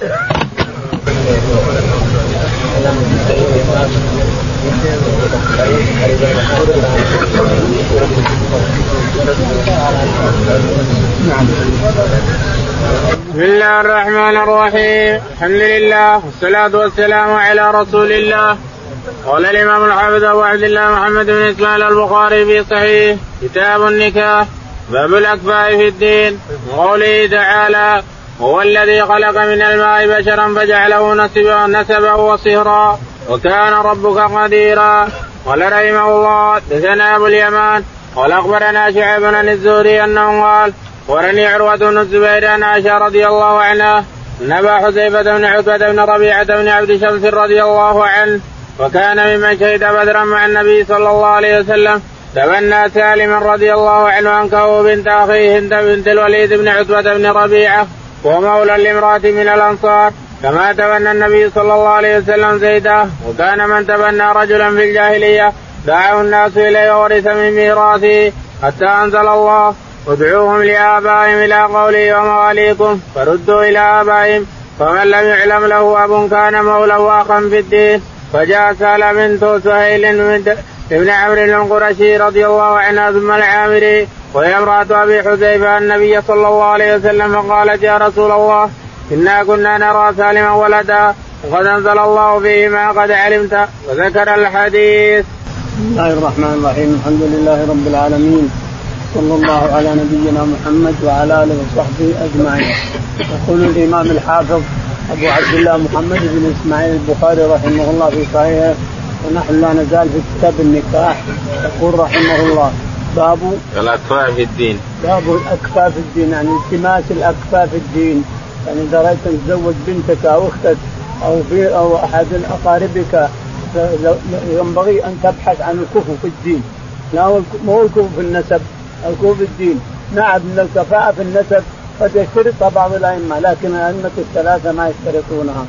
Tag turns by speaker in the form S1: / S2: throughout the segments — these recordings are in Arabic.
S1: بسم الله الرحمن الرحيم الحمد لله والصلاة والسلام على رسول الله قال الإمام الحافظ أبو عبد الله محمد بن إسماعيل البخاري في صحيح كتاب النكاح باب الأكفاء في الدين وقوله تعالى هو الذي خلق من الماء بشرا فجعله نسبا نسبا وصهرا وكان ربك قديرا. قال رحمه الله دثنا أبو اليمان قال أخبرنا شعيب بن الزهري أنه قال ورني عروة بن الزبير عن عائشة رضي الله عنها أن أبا حذيفة بن عتبة بن ربيعة بن عبد شمس رضي الله عنه وكان ممن شهد بدرا مع النبي صلى الله عليه وسلم تبنى سالما رضي الله عنه عنكه بنت أخيه هند بنت الوليد بن عتبة بن ومولى لامرأة من الأنصار كما تبنى النبي صلى الله عليه وسلم زيدا وكان من تبنى رجلا في الجاهلية دعاه الناس إليه ورث من ميراثه حتى أنزل الله. ادعوهم لآبائهم إلى قوله ومواليكم فردوا إلى آبائهم فمن لم يعلم له أب كان مولى أخا في الدين. فجاء سال بنت سهيل ابن عمرو القرشي رضي الله عنها ثم العامري وهي امرأة أبي حذيفة النبي صلى الله عليه وسلم فقالت يا رسول الله إنا كنا نرى سالما ولدا وقد أنزل الله فيه ما قد علمت وذكر الحديث.
S2: بسم الله الرحمن الرحيم الحمد لله رب العالمين صلى الله على نبينا محمد وعلى آله وصحبه أجمعين. يقول الإمام الحافظ أبو عبد الله محمد بن إسماعيل البخاري رحمه الله في صحيحه ونحن لا نزال في كتاب النكاح يقول رحمه الله باب
S1: الأكفاء في الدين.
S2: باب الأكفاء في الدين يعني التماس الأكفاء في الدين. يعني إذا رأيت تتزوج بنتك أو أختك أو في أو أحد أقاربك ينبغي أن تبحث عن الكفو في الدين. لا مو الكفو في النسب الكفو في الدين. نعم من الكفاءة في النسب قد يشترطها بعض الأئمة لكن الأئمة الثلاثة ما يشترطونها.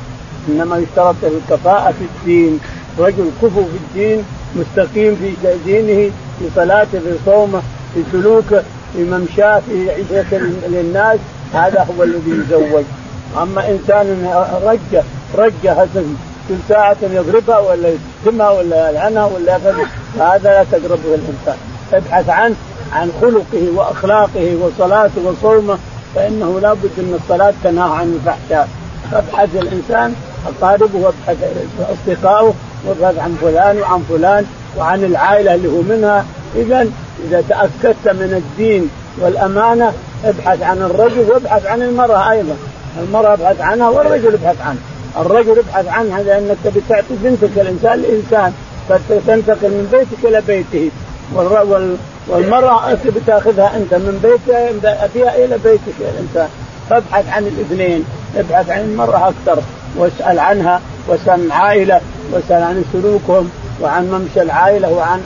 S2: إنما يشترط الكفاءة في الدين. رجل كفو في الدين مستقيم في دينه في صلاته في صومه في سلوكه في ممشاه في عيشه للناس هذا هو الذي يزوج. أما إنسان رجة رجة كل ساعة يضربها ولا يشتمها ولا يلعنها ولا هذا لا تقربه الإنسان. ابحث عنه عن خلقه وأخلاقه وصلاته وصومه فإنه لابد أن الصلاة تنهى عن الفحشاء. فابحث الإنسان اقاربه وابحث أصدقائه وابحث عن فلان وعن فلان. وعن العائلة اللي هو منها. اذا إذا تأكدت من الدين والأمانة ابحث عن الرجل وابحث عن المرأة أيضا. المرأة ابحث عنها والرجل ابحث عنه. الرجل ابحث عنها لأنك تبي تعطي بنتك الإنسان لإنسان. فتنتقل من بيتك إلى بيته. والمرأة تبي تاخذها أنت من بيتها أبيها إلى بيتك يا الانسان فابحث عن الاثنين. ابحث عن المرأة أكثر. واسأل عنها. واسأل عن العائله واسأل عن سلوكهم. وعن ممشى العائلة وعن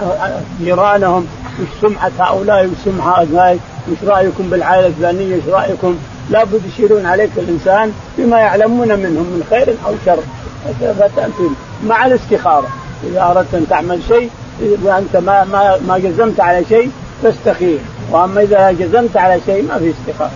S2: جيرانهم وش سمعة هؤلاء وش سمعة هؤلاء وش رأيكم بالعائلة الفلانية وش رأيكم؟ لابد يشيرون عليك الإنسان بما يعلمون منهم من خير أو شر. فتاتي مع الاستخارة. إذا أردت أن تعمل شيء وأنت ما ما ما جزمت على شيء فاستخير. وأما إذا جزمت على شيء ما في استخارة.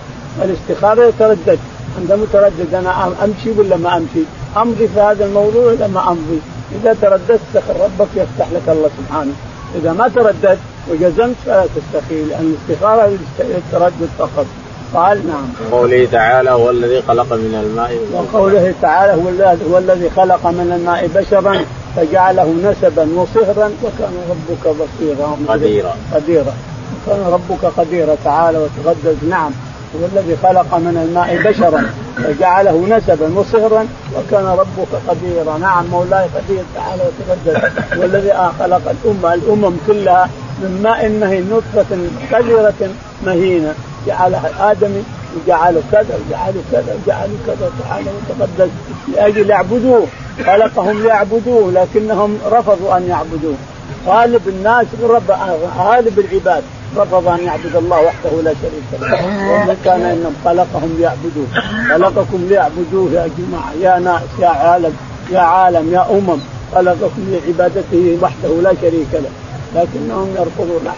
S2: الاستخاره يتردد. أنت متردد أنا أمشي ولا ما أمشي؟ أمضي في هذا الموضوع ولا ما أمضي؟ إذا ترددت استخر ربك يفتح لك الله سبحانه. إذا ما ترددت وجزمت فلا تستخير لأن الاستخارة للتردد فقط. قال نعم.
S1: قوله تعالى هو الذي خلق من الماء
S2: وقوله تعالى هو الذي خلق من الماء بشرا فجعله نسبا وصهرا وكان ربك بصيرا.
S1: قديرا.
S2: قديرا. كان ربك قديرا تعالى وتقدس نعم. هو الذي خلق من الماء بشرا فجعله نسبا وصهرا وكان ربك قديرا. نعم مولاي قدير تعالى وتقدس والذي خلق الأمة الأمم كلها من ماء مهين نطفة قذره مهينة. جعل آدم وجعله كذا وجعله كذا وجعله كذا تعالى وتقدس لأجل يعبدوه خلقهم ليعبدوه لكنهم رفضوا أن يعبدوه. غالب الناس رب غالب العباد. رفض أن يعبد الله وحده لا شريك له. ومن كان إنهم خلقهم ليعبدوه. خلقكم ليعبدوه يا جماعة يا ناس يا عالم يا عالم يا أمم. خلقكم لعبادته وحده لا شريك له. لكنهم يرفضون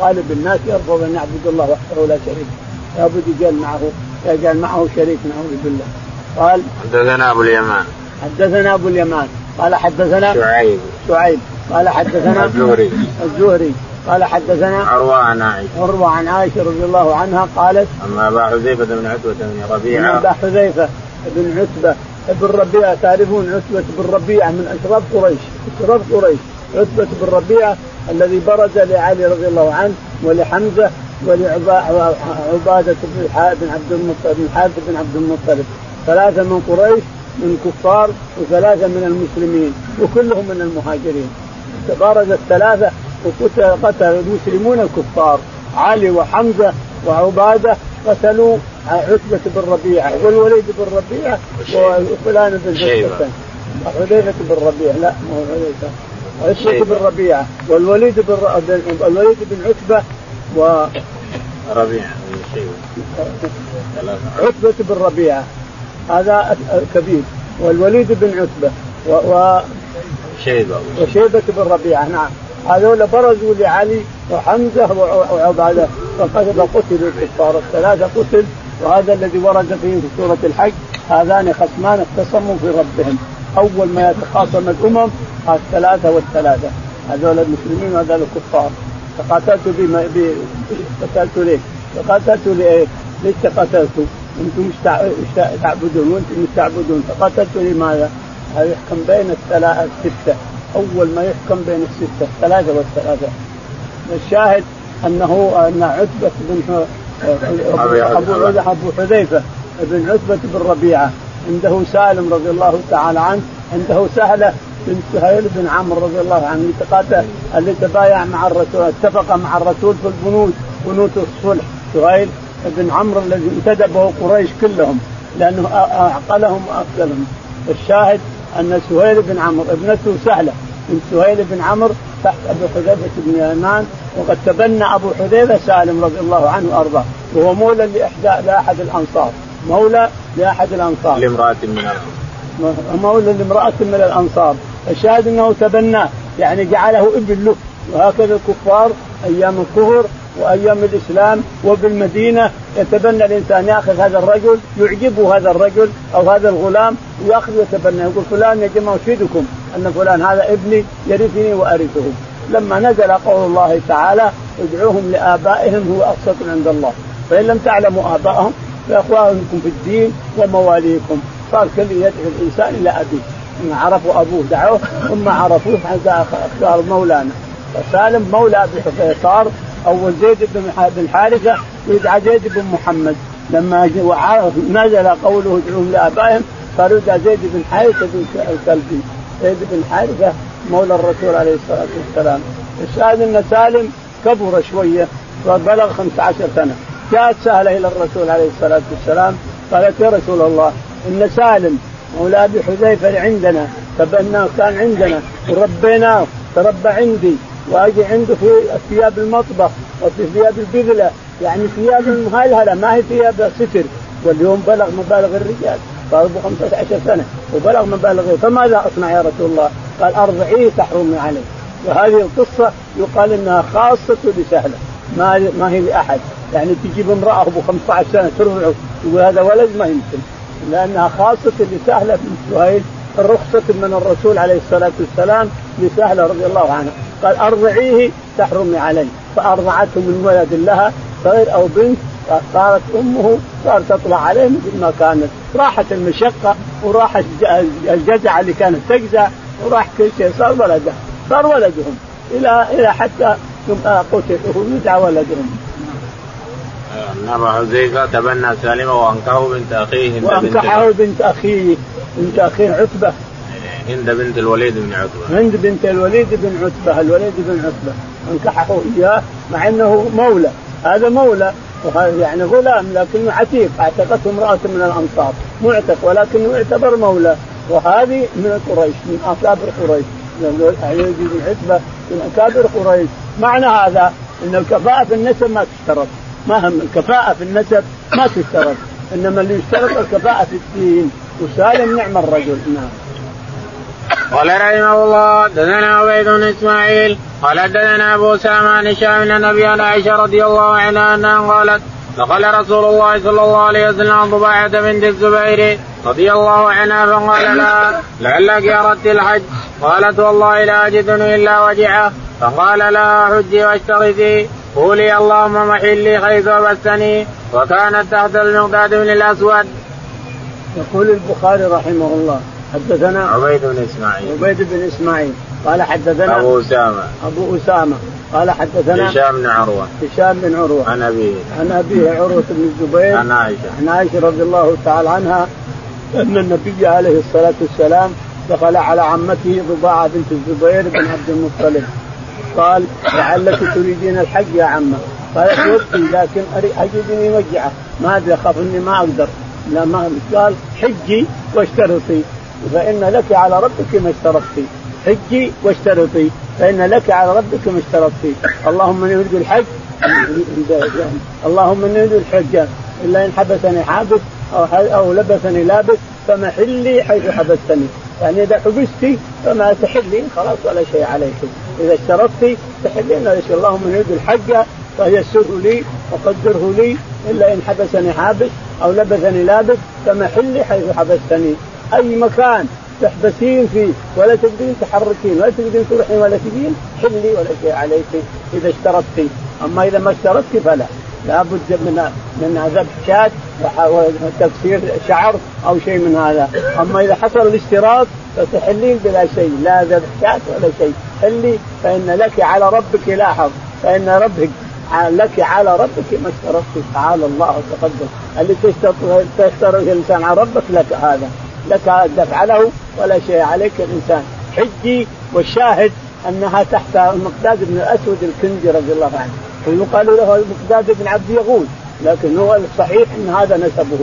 S2: غالب الناس يرفض أن يعبد الله وحده لا شريك له. لابد يجعل معه يجعل معه شريك نعوذ بالله. قال
S1: حدثنا أبو اليمان.
S2: حدثنا أبو اليمان. قال حدثنا
S1: شعيب.
S2: شعيب. قال حدثنا
S1: الزهري.
S2: الزهري. قال حدثنا
S1: عروة عن عائشة.
S2: عروة عن عائشة رضي الله عنها قالت
S1: أما أبا حذيفة بن عتبة بن
S2: أن
S1: ربيعه
S2: أبا حذيفة بن عتبة بن ربيعة تعرفون عتبة بن ربيعة من اشراف قريش اشراف قريش. عتبة بن ربيعة الذي برز لعلي رضي الله عنه ولحمزة ولعباده بن بن عبد المطلب بن حارث بن عبد المطلب. ثلاثة من قريش من كفار وثلاثة من المسلمين وكلهم من المهاجرين. تبارز الثلاثه وقتل قتل المسلمون الكفار. علي وحمزة وعبادة قتلوا عتبة بن ربيعة والوليد بن ربيعة وفلان بن حذيفة حذيفة بن ربيعة لا مو حذيفة. عتبة بن ربيعة والوليد بن الوليد بن عتبة و
S1: ربيعة
S2: عتبة بن ربيعة. هذا كبير. والوليد بن عتبة و, و
S1: شيبة.
S2: وشيبة بن ربيعة نعم. هذول برزوا لعلي وحمزة وعبادة فقتل قتلوا الكفار الثلاثة قتل وهذا الذي ورد فيه في سورة الحج هذان خصمان اختصموا في ربهم أول ما يتخاصم الأمم الثلاثة والثلاثة هذول المسلمين وهذول الكفار فقاتلت بما قتلت ليه؟ فقاتلت لإيه؟ ليش قتلت؟ أنتم تعبدون وأنتم مش تعبدون فقتلت لماذا؟ هذا يحكم بين الثلاثة الستة أول ما يحكم بين الستة الثلاثة والثلاثة. الشاهد أنه أن عتبة بن أبو أبو حذيفة بن عتبة بن ربيعة. عنده سالم رضي الله تعالى عنه. عنده سهلة بن سهيل بن عمرو رضي الله عنه. اللي اللي تبايع مع الرسول اتفق مع الرسول في البنود بنود الصلح. سهيل بن عمرو الذي انتدبه قريش كلهم لأنه أعقلهم واقلهم الشاهد أن سهيل بن عمرو ابنته سهلة من سهيل بن عمرو تحت ابي حذيفة بن يمان وقد تبنى أبو حذيفة سالم رضي الله عنه وأرضاه وهو مولى لاحدى لأحد الأنصار. مولى لأحد الأنصار.
S1: لامرأة من الأنصار.
S2: مولى لامرأة من الأنصار. الشاهد أنه تبناه يعني جعله ابن له. وهكذا الكفار أيام الكفر وأيام الإسلام وبالمدينة يتبنى الإنسان يأخذ هذا الرجل يعجبه هذا الرجل أو هذا الغلام ويأخذ يتبنى يقول فلان يا جماعة اشهدكم أن فلان هذا ابني يرثني وأرثه. لما نزل قول الله تعالى ادعوهم لآبائهم هو أقسط عند الله. فإن لم تعلموا ابائهم فإخوانكم في الدين ومواليكم. قال كل يدعو الإنسان إلى أبيه. عرفوا أبوه دعوه ثم عرفوه حتى اختار مولانا. فسالم مولى أبي صار اول زيد بن حارثة ويدعى زيد بن محمد. لما نزل قوله ادعوهم لابائهم يدعى زيد بن حارثة بن الكلبي زيد بن حارثة مولى الرسول عليه الصلاة والسلام. الشاهد إن سالم كبر شوية وبلغ 15 سنة. جاءت سهلة إلى الرسول عليه الصلاة والسلام قالت يا رسول الله إن سالم مولى أبي حذيفة عندنا تبناه كان عندنا وربيناه تربى عندي. وأجي عنده في ثياب المطبخ وفي ثياب البذله يعني ثياب مهلهله ما هي ثياب ستر. واليوم بلغ مبالغ الرجال. صار ابو 15 سنة وبلغ مبالغ فماذا أصنع يا رسول الله؟ قال أرضعيه تحرمي عليه. وهذه القصة يقال إنها خاصة لسهله ما ما هي لأحد. يعني تجيب امرأة أبو 15 سنة ترضعه تقول هذا ولد ما يمكن. لأنها خاصة لسهله بن سهيل رخصة من الرسول عليه الصلاة والسلام لسهلة رضي الله عنها قال أرضعيه تحرمي عليه فأرضعته من ولد لها صغير أو بنت صارت أمه صارت تطلع عليه مثل ما كانت. راحت المشقة وراحت الجزع اللي كانت تجزع وراح كل شيء صار ولده صار ولدهم. إلى إلى حتى قتل يدعى ولدهم.
S1: ان ابا حذيفه تبنى سالمة وأنكحه بنت أخيه
S2: وأنكحه بنت أخيه بنت أخيه عتبة.
S1: هند بنت الوليد بن عتبة.
S2: هند بنت الوليد بن عتبة الوليد بن عتبة. انكحه إياه مع إنه مولى. هذا مولى. يعني غلام لكنه عتيق. اعتقته امرأة من الأنصار. معتق ولكنه يعتبر مولى. وهذه من قريش من أكابر قريش. الوليد بن عتبة من أكابر قريش. معنى هذا إن الكفاءة في النسب ما تشترط. ما هم الكفاءة في النسب ما تشترط. إنما اللي يشترط الكفاءة في الدين. وسالم نعم الرجل. نعم.
S1: قال رحمه الله دثنا عبيد بن إسماعيل قال دثنا أبو سامة عن هشام بن النبي عن عائشة رضي الله عنها أنها قالت دخل رسول الله صلى الله عليه وسلم ضباعة بنت الزبير رضي الله عنها فقال لها لعلك اردت الحج قالت والله لا اجدني إلا وجعه فقال لها حجي واشترطي قولي اللهم محلي حيث وبستني وكانت تحت المقداد بن الأسود.
S2: يقول البخاري رحمه الله حدثنا
S1: عبيد بن إسماعيل.
S2: عبيد بن إسماعيل. قال حدثنا
S1: أبو أسامة.
S2: أبو أسامة. قال حدثنا
S1: هشام بن عروة.
S2: هشام بن عروة.
S1: عن أبيه.
S2: عن أبيه عروة بن الزبير.
S1: عن عائشة.
S2: عن عائشة رضي الله تعالى عنها أن النبي عليه الصلاة والسلام دخل على عمته رضاعه بنت الزبير بن عبد المطلب. قال لعلك تريدين الحج يا عمة. قالت ودي لكن اجدني وجعه ما أدري أخاف إني ما أقدر. لا ما قال حجي واشترطي. فإن لك على ربك ما اشترطتي حجي واشترطي. فإن لك على ربك ما اشترطتي اللهم إني أريد الحج. اللهم إني أريد الحج. إلا إن حبسني حابس أو أو لبسني لابس فمحلي حيث حبستني. يعني إذا حبستي فما تحلين خلاص ولا شيء عليك. إذا اشترطتي تحلين اللهم إني أريد الحج. فيسره لي وقدره لي. إلا إن حبسني حابس أو لبسني لابس فمحلي حيث حبستني. أي مكان تحبسين فيه ولا تقدرين تحركين ولا تقدرين تروحين ولا تجين حلي ولا شيء عليك إذا اشترطتي أما إذا ما اشترطتي فلا. لابد من من ذبح شاة وتكسير شعر أو شيء من هذا، أما إذا حصل الاشتراط فتحلين بلا شيء، لا ذبح شاة ولا شيء، حلي فإن لك على ربك لاحظ، فإن ربك لك على ربك ما اشترطت. تعالى الله وتقدم اللي تشترط الإنسان على ربك؟ لك هذا. لك ان تفعله ولا شيء عليك الإنسان. حجي والشاهد أنها تحت المقداد بن الأسود الكندي رضي الله عنه. ويقال له المقداد بن عبد يغول لكن هو الصحيح إن هذا نسبه.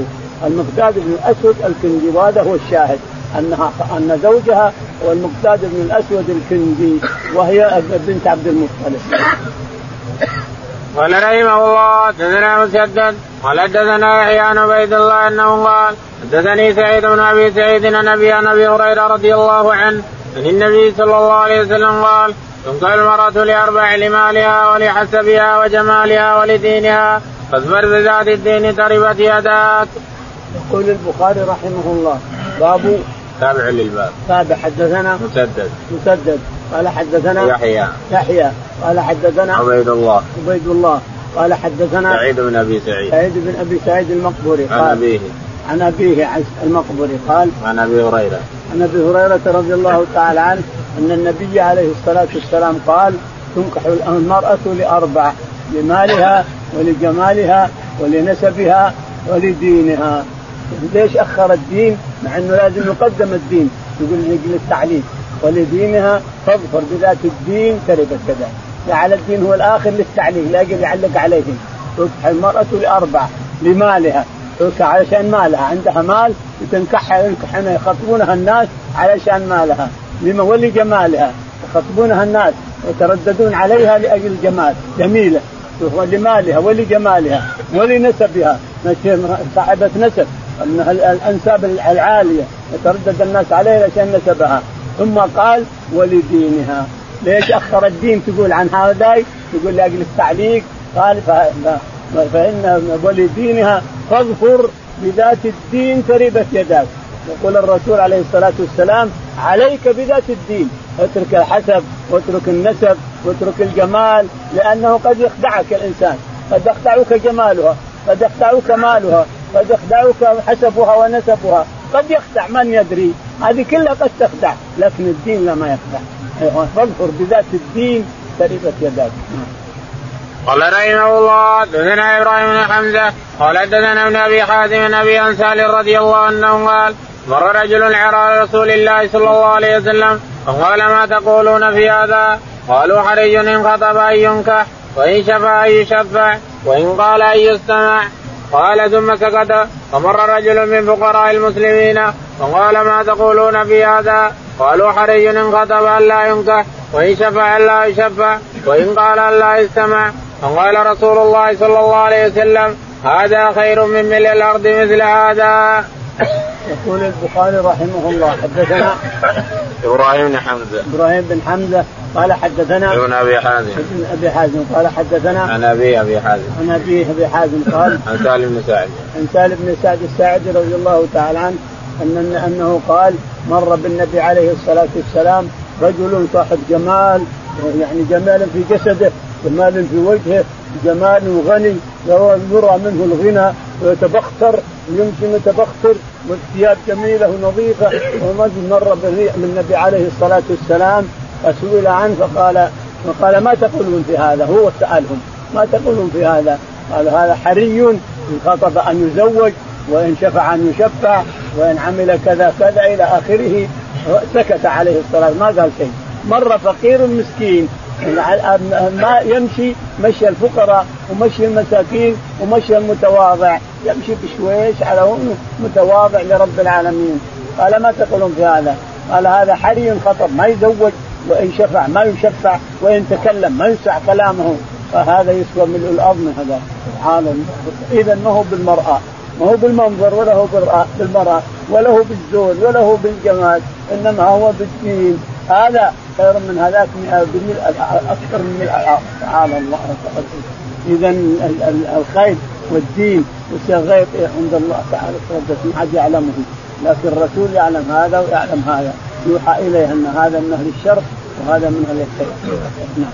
S2: المقداد بن الأسود الكندي وهذا هو الشاهد أنها أن زوجها هو المقداد بن الأسود الكندي وهي بنت عبد المطلب.
S1: قال رحمه الله حدثنا مسدد قال حدثنا يحيى عن عبيد الله أنه قال حدثني سعيد بن أبي سعيد عن ابي عن أبي هريرة رضي الله عنه عن النبي صلى الله عليه وسلم قال تنكح المرأة لأربع لمالها ولحسبها وجمالها ولدينها فاصبر بذات الدين تربت يداك.
S2: يقول البخاري رحمه الله باب
S1: تابع للباب.
S2: تابع حدثنا
S1: مسدد.
S2: مسدد. قال حدثنا
S1: يحيى.
S2: يحيى. قال حدثنا
S1: عبيد الله.
S2: عبيد الله. قال حدثنا
S1: سعيد بن أبي سعيد.
S2: سعيد بن أبي سعيد المقبوري.
S1: عن أبيه.
S2: عن أبيه المقبري قال
S1: عن أبي هريرة.
S2: عن أبي هريرة رضي الله تعالى عنه أن النبي عليه الصلاة والسلام قال تنكح المرأة لأربع لمالها ولجمالها ولنسبها ولدينها. ليش أخر الدين؟ مع إنه لازم يقدم الدين. يقول لاجل التعليم. ولدينها فاظفر بذات الدين تربت كذا. جعل الدين هو الآخر للتعليم لا يجب يعلق عليهم. تنكح المرأة لأربع لمالها. تنكح علشان مالها. عندها مال وتنكحها ينكحونها يخطبونها الناس علشان مالها. لما ولجمالها يخطبونها الناس ويترددون عليها لأجل الجمال جميلة. ولمالها ولجمالها ولنسبها. صاحبة نسب. الأنساب العالية. يتردد الناس عليها عشان نسبها. ثم قال ولدينها. ليش أخر الدين تقول عن هؤلاء تقول لأجل التعليق. قال فإن ولدينها فاظفر بذات الدين تربت يداك. يقول الرسول عليه الصلاة والسلام عليك بذات الدين. اترك الحسب واترك النسب واترك الجمال لأنه قد يخدعك الإنسان. قد يخدعك جمالها قد يخدعك مالها قد يخدعك حسبها ونسبها. قد يخدع من يدري. هذه كلها قد تخدع لكن الدين لا ما يخدع. فاظفر بذات الدين تربت يداك
S1: قال رحمه الله دثنا إبراهيم بن حمزة قال حدثنا ابن أبي حازم أبي انسال رضي الله عنه قال مر رجل على رسول الله صلى الله عليه وسلم فقال ما تقولون في هذا؟ قالوا حري إن خطب أن ينكح وإن شفع أن يشفع وإن قال أن يستمع. قال ثم سكت فمر رجل من فقراء المسلمين فقال ما تقولون في هذا؟ قالوا حري إن خطب أن لا ينكح وإن شفع أن لا يشفع وإن قال أن لا يستمع فقال رسول الله صلى الله عليه وسلم هذا خير من ملء الأرض مثل هذا.
S2: يقول البخاري رحمه الله حدثنا
S1: إبراهيم بن حمزة.
S2: إبراهيم بن حمزة قال حدثنا
S1: ابن أبي حازم.
S2: ابن أبي حازم قال حدثنا
S1: عن أبي أبي حازم.
S2: عن أبي أبي حازم قال
S1: عن سالم بن سعد.
S2: عن سالم بن سعد الساعدي رضي الله تعالى عنه ان أنه قال مر بالنبي عليه الصلاة والسلام رجل صاحب جمال يعني جمال في جسده جمال في وجهه جمال غني يرى منه الغنى ويتبختر ويمشي متبختر والثياب جميلة ونظيفة. ورجل مر بالنبي عليه الصلاة والسلام فسئل عنه فقال فقال ما تقولون في هذا؟ هو سألهم. ما تقولون في هذا؟ قال هذا حري إن خطب أن يزوج وإن شفع أن يشفع وإن عمل كذا كذا إلى آخره. سكت عليه الصلاة ما قال شيء. مر فقير مسكين. ما يمشي مشي الفقراء ومشي المساكين ومشي المتواضع. يمشي بشويش على متواضع لرب العالمين. قال ما تقولون في هذا؟ قال هذا حري خطب ما يزوج وإن شفع ما يشفع وإن تكلم ما يسع كلامه. فهذا يسوى ملء الأرض هذا. سبحان إذا ما هو بالمرأة. ما هو بالمنظر ولا هو بالمرأة ولا هو بالزول ولا هو بالجمال إنما هو بالدين. هذا خير من هذاك أكثر من مئة تعالى الله اذا الخير والدين والغيب عند الله تعالى ما حد يعلمه. لكن الرسول يعلم هذا ويعلم هذا. يوحى إليه أن هذا من أهل الشر وهذا من أهل الخير. نعم.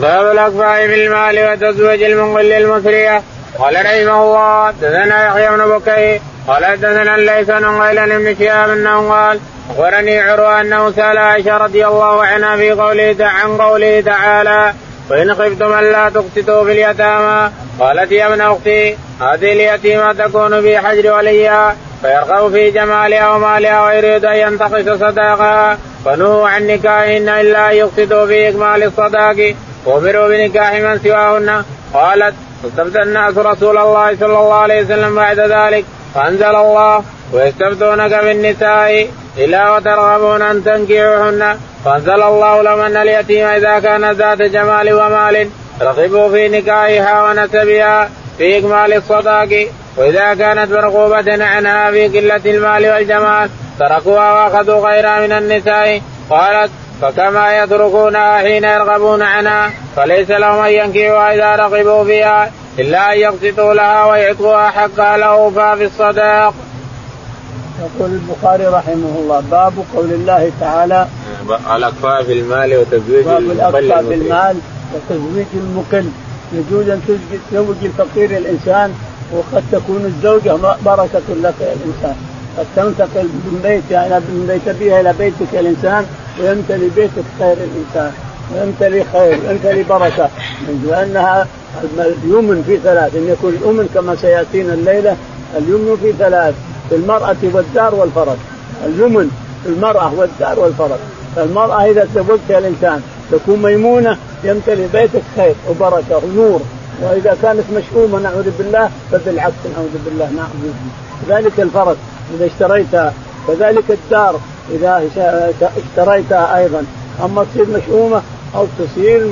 S1: باب الاكفاء بالمال وتزوج المنقل المثريه قال رحمه الله حدثنا يحيى بن بكير. قال حدثنا بن غيلان بن شهاب أنه قال اخبرني عروة أنه سأل عائشة رضي الله عنها في قوله عن قوله تعالى وإن خفتم ألا تقسطوا في اليتامى قالت يا ابن أختي هذه اليتيمة تكون في حجر وليها فيرغب في جمالها ومالها ويريد أن ينتقص صداقها فنهوا عن نكاحهن إلا أن يقصدوا في إكمال الصداق وأمروا بنكاح من سواهن قالت فاستفتى الناس رسول الله صلى الله عليه وسلم بعد ذلك فأنزل الله ويستفتونك بالنساء الا وترغبون أن تنكحوهن. فأنزل الله لهم ان اليتيم إذا كان ذات جمال ومال. رغبوا في نكاحها ونسبها في إكمال الصداق. وإذا كانت مرغوبة عنها في قلة المال والجمال تركوها وأخذوا غيرها من النساء. قالت فكما يتركونها حين يرغبون عنها فليس لهم أن ينكحوها إذا رغبوا فيها إلا أن يقسطوا لها ويعطوها حقها له في الصداق.
S2: يقول البخاري رحمه الله باب قول الله تعالى
S1: الاكفاء في المال وتزويج
S2: باب الأكفاء في المال وتزويج المقل. يجوز أن تزوج الفقير الإنسان وقد تكون الزوجة بركة لك يا الإنسان. قد تنتقل من بيت إلى من بيت أبيها إلى بيتك الإنسان ويمتلي بيتك خير الإنسان. ويمتلي خير ويمتلي بركة. لانها اليمن في ثلاث. إن يكون اليمن كما سيأتينا الليلة اليمن في ثلاث. في المرأة والدار والفرج. اليمن في المرأة والدار والفرج. فالمرأة إذا تزوجتها الانسان تكون ميمونة يمتلي بيتك خير وبركة ونور. وإذا كانت مشؤومة نعوذ بالله فبالعكس نعوذ بالله نعوذ كذلك الفرج إذا اشتريتها. كذلك الدار إذا اشتريتها أيضا. أما تصير مشؤومة أو تصير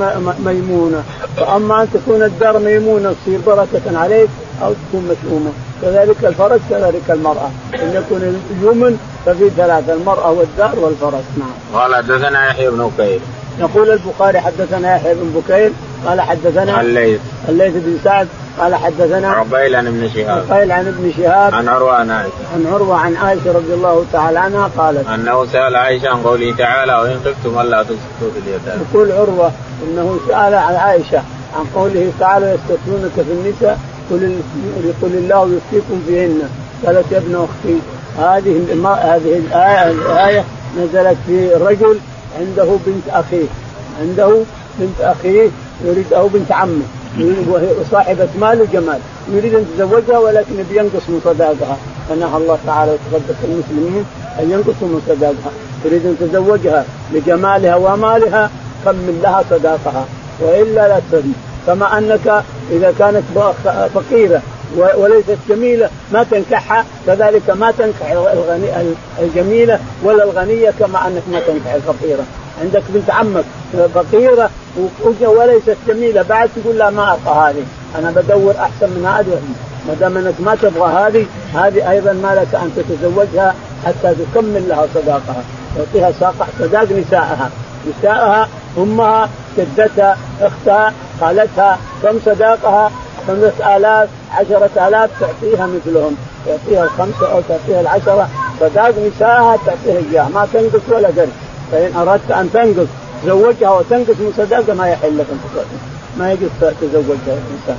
S2: ميمونة. فأما أن تكون الدار ميمونة تصير بركة عليك أو تكون مشؤومه كذلك الفرج كذلك المرأة. إن يكون اليمن ففي ثلاثة المرأة والدار والفرج نعم.
S1: قال حدثنا يحيى بن بكير.
S2: يقول البخاري حدثنا يحيى بن بكير قال حدثنا
S1: الليث.
S2: الليث بن سعد قال حدثنا
S1: عقيل عن ابن شهاب.
S2: عقيل عن ابن شهاب.
S1: عن عروة عن عائشة.
S2: عن عروة عن عائشة رضي الله تعالى عنها قالت
S1: أنه سأل عائشة عن قوله تعالى وإن خفتم ألا تسقطوا في اليتامى.
S2: يقول عروة إنه سأل عن عائشة عن قوله تعالى يستفتونك في النساء قل قل الله يفتيكم فيهن. قالت يا ابن أختي هذه هذه الآية الآية نزلت في رجل عنده بنت أخيه عنده بنت أخيه يريد أو بنت عمه. وهي صاحبة مال وجمال. يريد أن تزوجها ولكن بينقص من صداقها فنهى الله تعالى وتقدس المسلمين أن ينقصوا من صداقها يريد أن تزوجها لجمالها ومالها كمل لها صداقها. وإلا لا تزوج كما أنك إذا كانت فقيرة وليست جميلة ما تنكحها. كذلك ما تنكح الغني الجميلة ولا الغنية كما أنك ما تنكح الفقيرة. عندك بنت عمك فقيرة وليست جميلة بعد تقول لا ما أبغى هذه. أنا بدور أحسن من هذه. ما دام أنك ما تبغى هذه هذه أيضا ما لك أن تتزوجها حتى تكمل لها صداقها. تعطيها صداق نسائها نسائها أمها جدتها أختها خالتها كم صداقها؟ خمسة آلاف عشرة آلاف تعطيها مثلهم. تعطيها الخمسة أو تعطيها العشرة. صداق نساءها تعطيها إياها. ما تنقص ولا قرش فإن أردت أن تنقص تزوجها وتنقص من صداقة ما يحل لك أن ما يجوز تزوجها الإنسان.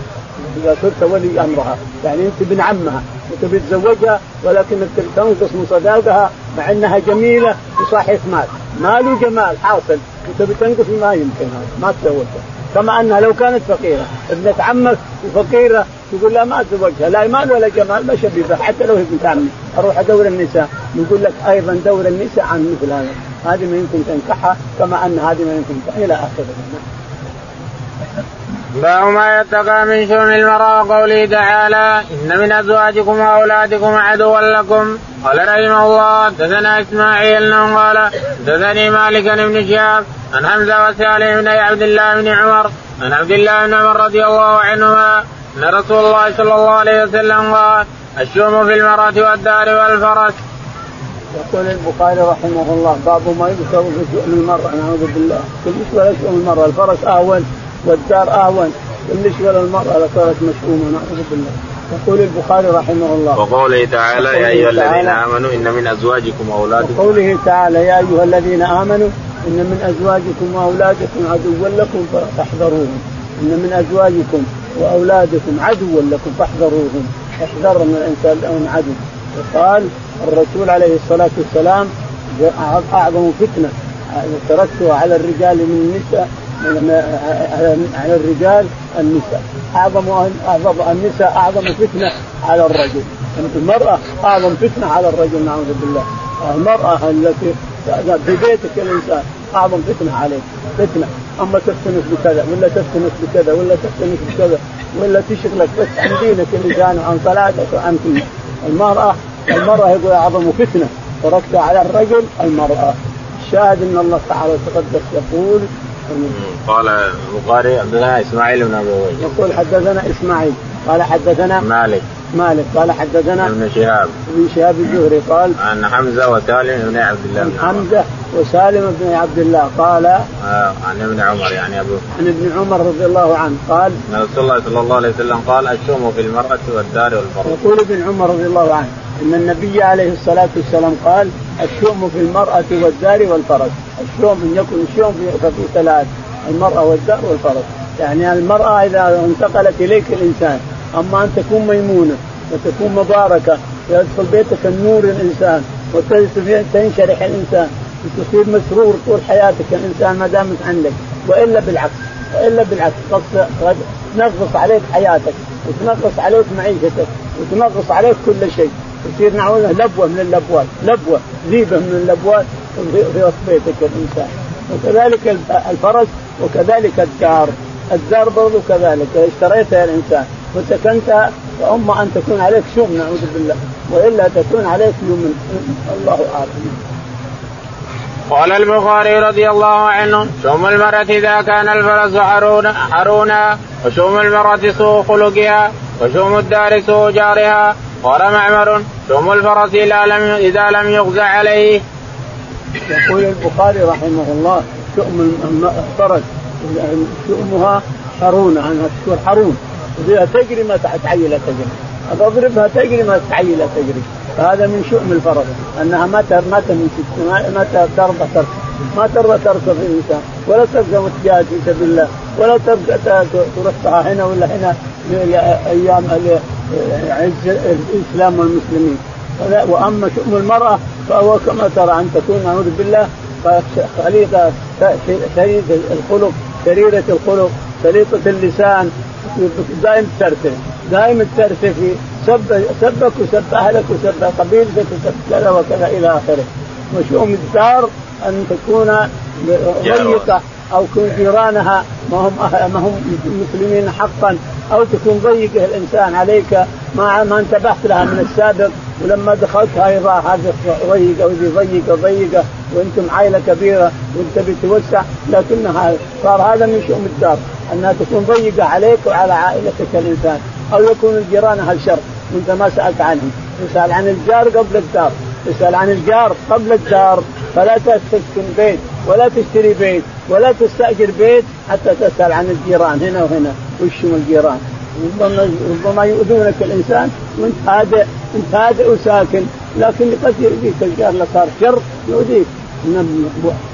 S2: إذا صرت ولي أمرها. يعني أنت ابن عمها. وتبي تزوجها ولكنك تنقص من صداقها مع إنها جميلة وصاحبه مال. مال وجمال حاصل. وتبي تنقص ما يمكن هذا. ما تزوجها. كما أنها لو كانت فقيرة. ابنة عمك وفقيرة تقول لا ما أتزوجها. لا مال ولا جمال ما شبيبه حتى لو هي بنت عمي. أروح أدور النساء. نقول لك أيضا دور النساء عن مثل هذا. هذه يمكن تنكحها كما أن هذه تنكحها. إلى آخره.
S1: باب ما يتقى من شؤم المرأة وقوله تعالى إن من أزواجكم وأولادكم عدوا لكم. قال رحمه الله حدثنا إسماعيل قال حدثني مالك بن شهاب عن حمزة وسالم بن عبد الله بن عمر عن عبد الله بن عمر رضي الله عنهما أن رسول الله صلى الله عليه وسلم قال الشؤم في المرأة والدار والفرس.
S2: يقول البخاري رحمه الله باب ما يذكر في شؤم المرأة نعوذ بالله. كل ولا شؤم المرأة الفرس أهون والدار أهون. كلش ولا المراه لصارت مشؤومة نعوذ بالله. يقول البخاري رحمه الله.
S1: وقوله تعالى يا أيها الذين آمنوا إن من أزواجكم واولادكم
S2: وقوله تعالى يا أيها الذين آمنوا إن من أزواجكم وأولادكم عدوا لكم فاحذروهم. إن من أزواجكم وأولادكم عدوا لكم فاحذروهم. احذر من الإنسان لهم عدو. وقال الرسول عليه الصلاة والسلام أعظم فتنة. تركتها على الرجال من النساء على الرجال النساء. أعظم أعظم النساء أعظم فتنة على الرجل. المرأة أعظم فتنة على الرجل نعوذ بالله. المرأة التي في بيتك الإنسان أعظم فتنة عليك. فتنة. أما تفتنس بكذا ولا تفتنس بكذا ولا تفتنس بكذا ولا تشغلك بس عن دينك اللسان وعن صلاتك وعن كل المرأة المرأة يقول أعظم فتنة تركت على الرجل المرأة. الشاهد إن الله تعالى تقدس يقول
S1: قال البخاري حدثنا إسماعيل بن أبي
S2: يقول حدثنا إسماعيل قال حدثنا
S1: مالك.
S2: مالك قال حدثنا
S1: ابن شهاب.
S2: ابن شهاب الزهري قال
S1: عن حمزة وسالم بن عبد الله
S2: بن حمزة وسالم بن عبد الله قال
S1: آه عن ابن عمر يعني ابو
S2: عن ابن عمر رضي الله عنه قال
S1: رسول الله صلى الله عليه وسلم قال الشوم في المرأة والدار والفرس
S2: يقول ابن عمر رضي الله عنه إن النبي عليه الصلاة والسلام قال الشؤم في المرأة والدار والفرس الشؤم إن يكن الشؤم في ثلاث المرأة والدار والفرس يعني المرأة إذا انتقلت إليك الإنسان أما أن تكون ميمونة وتكون مباركة ويدخل بيتك النور الإنسان وتنشرح الإنسان وتصير مسرور طول حياتك الإنسان ما دامت عندك. وإلا بالعكس وإلا بالعكس قد تنغص عليك حياتك وتنغص عليك معيشتك وتنغص عليك كل شيء. تصير نعوذ لبوة من اللبوات لبوة ذيبه من اللبوات في وسط بيتك الإنسان. وكذلك الفرس وكذلك الدار. الدار برضو كذلك اشتريتها الإنسان وسكنتها فأما أن تكون عليك شوم نعوذ بالله وإلا تكون عليك يوم الله أعلم.
S1: قال البخاري رضي الله عنه شوم المرأة إذا كان الفرس حرونا, حرونا وشوم المرأة سوء خلقها وشوم الدار سوء جارها قال معمر شوم الفرس إذا لم إذا لم يغزى عليه.
S2: يقول البخاري رحمه الله شؤم الفرس شؤمها حرون عنها تكون حرون تجري ما تعيلها تجري أضربها تجري ما تعيلها تجري فهذا من شؤم الفرس أنها ما ما ما ترضى تركب ما ترضى تركب الإنسان ولا ترضى وتجاهد في سبيل الله ولا ترضى ترفعها هنا ولا هنا أيام عز الإسلام والمسلمين. وأما شؤم المرأة فهو كما ترى أن تكون نعوذ بالله خليقه شريده الخلق شريرة الخلق سليطه اللسان دائم ترتف دائم ترتف في سب سبك وسب أهلك وسب قبيلتك وسب كذا وكذا إلى آخره. وشؤم الدار أن تكون ضيقه أو جيرانها ما هم ما هم مسلمين حقا أو تكون ضيقة الإنسان عليك. ما ما انتبهت لها من السابق ولما دخلت أيضا هذه ضيقة وذي ضيقة ضيقة وأنتم عائلة كبيرة وأنت بتوسع. لكنها صار هذا من شؤم الدار أنها تكون ضيقة عليك وعلى عائلتك الإنسان. أو يكون الجيران أهل شر وأنت ما سألت عنهم. تسأل عن الجار قبل الدار. تسأل عن الجار قبل الدار. فلا تسكن بيت ولا تشتري بيت ولا تستأجر بيت حتى تسأل عن الجيران هنا وهنا وش الجيران؟ ربما ربما يؤذونك الإنسان وانت هادئ انت هادئ وساكن لكن قد يؤذيك الجار صار شر يؤذيك.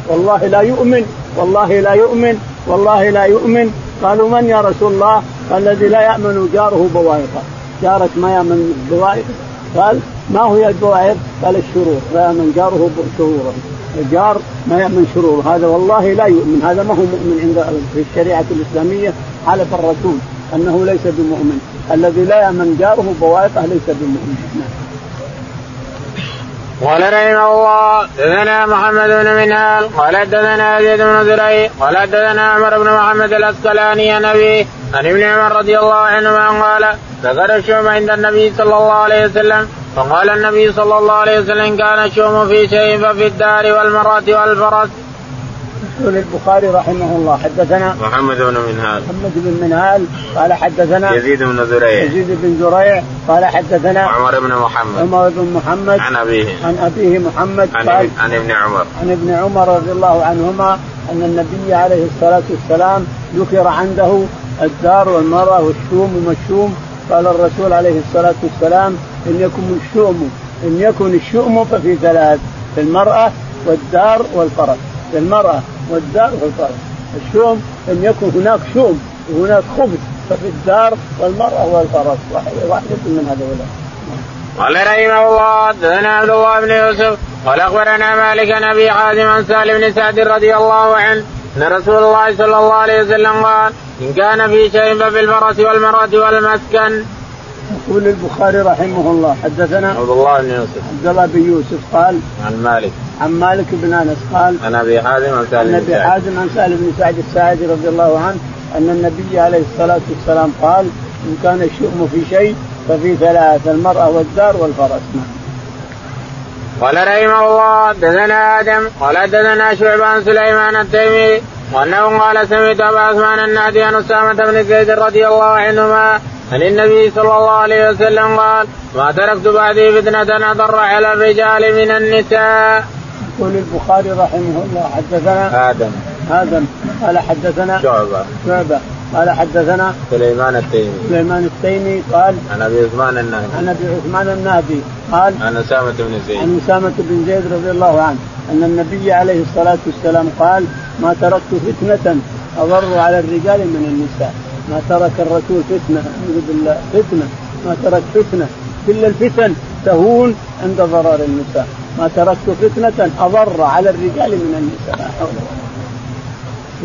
S2: والله لا يؤمن والله لا يؤمن والله لا يؤمن. قالوا من يا رسول الله؟ قال الذي لا يأمن جاره بوائقه. جارك ما يأمن بوائقه؟ قال ما هو البوائق؟ قال الشرور. لا يأمن جاره شروره الجار ما يأمن شرور. هذا والله لا يؤمن. هذا ما هو مؤمن عند في الشريعة الإسلامية حلف الرسول أنه ليس بمؤمن. الذي لا يأمن جاره بوائقه ليس بمؤمن. نعم.
S1: قال رحمه الله دثنا محمد بن منهال قال دثنا يزيد بن زريع قال دثنا عمر بن محمد الأسقلاني عن أبيه عن ابن عمر رضي الله عنهما قال ذكر الشوم عند النبي صلى الله عليه وسلم فقال النبي صلى الله عليه وسلم كان الشوم في شيء ففي الدار والمرأة والفرس.
S2: يقول البخاري رحمه الله حدثنا
S1: محمد بن منهال.
S2: محمد بن منهال قال حدثنا
S1: يزيد بن زريع.
S2: يزيد بن زريع قال حدثنا
S1: عمر بن محمد.
S2: عمر بن محمد
S1: عن أبيه.
S2: عن أبيه محمد
S1: عن, قال عن ابن عمر.
S2: عن ابن عمر رضي الله عنهما أن النبي عليه الصلاة والسلام ذكر عنده الدار والمرأة والشوم ومشوم قال الرسول عليه الصلاة والسلام إن يكن الشؤم إن يكن الشؤم ففي ثلاث في المرأة والدار والفرس في المرأة والدار والفرس الشوم إن يكن هناك شوم وهناك خبز ففي الدار والمرأة والفرس واحدة من هذول
S1: قال رحمه الله حدثنا عبد الله بن يوسف قال أخبرنا مالك عن أبي حازم عن سالم بن سعد رضي الله عنه أن رسول الله صلى الله عليه وسلم قال إن كان في شيء ففي الفرس والمرأة والمسكن.
S2: يقول البخاري رحمه الله حدثنا
S1: عبد الله بن يوسف.
S2: عبد الله بن يوسف قال
S1: عن مالك.
S2: عن مالك بن أنس قال
S1: عن أبي حازم عن سالم
S2: عن أبي حازم عن سالم بن سعد الساعدي رضي الله عنه أن النبي عليه الصلاة والسلام قال إن كان الشؤم في شيء ففي ثلاث المرأة والدار والفرس.
S1: قال رحمه الله حدثنا آدم قال حدثنا شعبان سليمان التيمي وأنه قال سمعت أبا عثمان النادي عن أسامة بن زيد رضي الله عنهما عن النبي صلى الله عليه وسلم قال ما تركت بعدي فتنة أضر على الرجال من النساء.
S2: يقول البخاري رحمه الله حدثنا
S1: آدم.
S2: آدم. قال حدثنا
S1: شعبة.
S2: شعبة. قال حدثنا
S1: سليمان التيمي.
S2: سليمان التيمي قال
S1: عن أبي عثمان النهدي
S2: عن أبي عثمان النهدي قال
S1: عن أسامة بن زيد.
S2: عن أسامة بن زيد رضي الله عنه أن النبي عليه الصلاة والسلام قال ما تركت فتنة أضر على الرجال من النساء. ما ترك الرسول فتنة اعوذ بالله فتنة. ما ترك فتنة كل الفتن تهون عند ضرر النساء. ما تركت فتنة أضر على الرجال من النساء. لا حول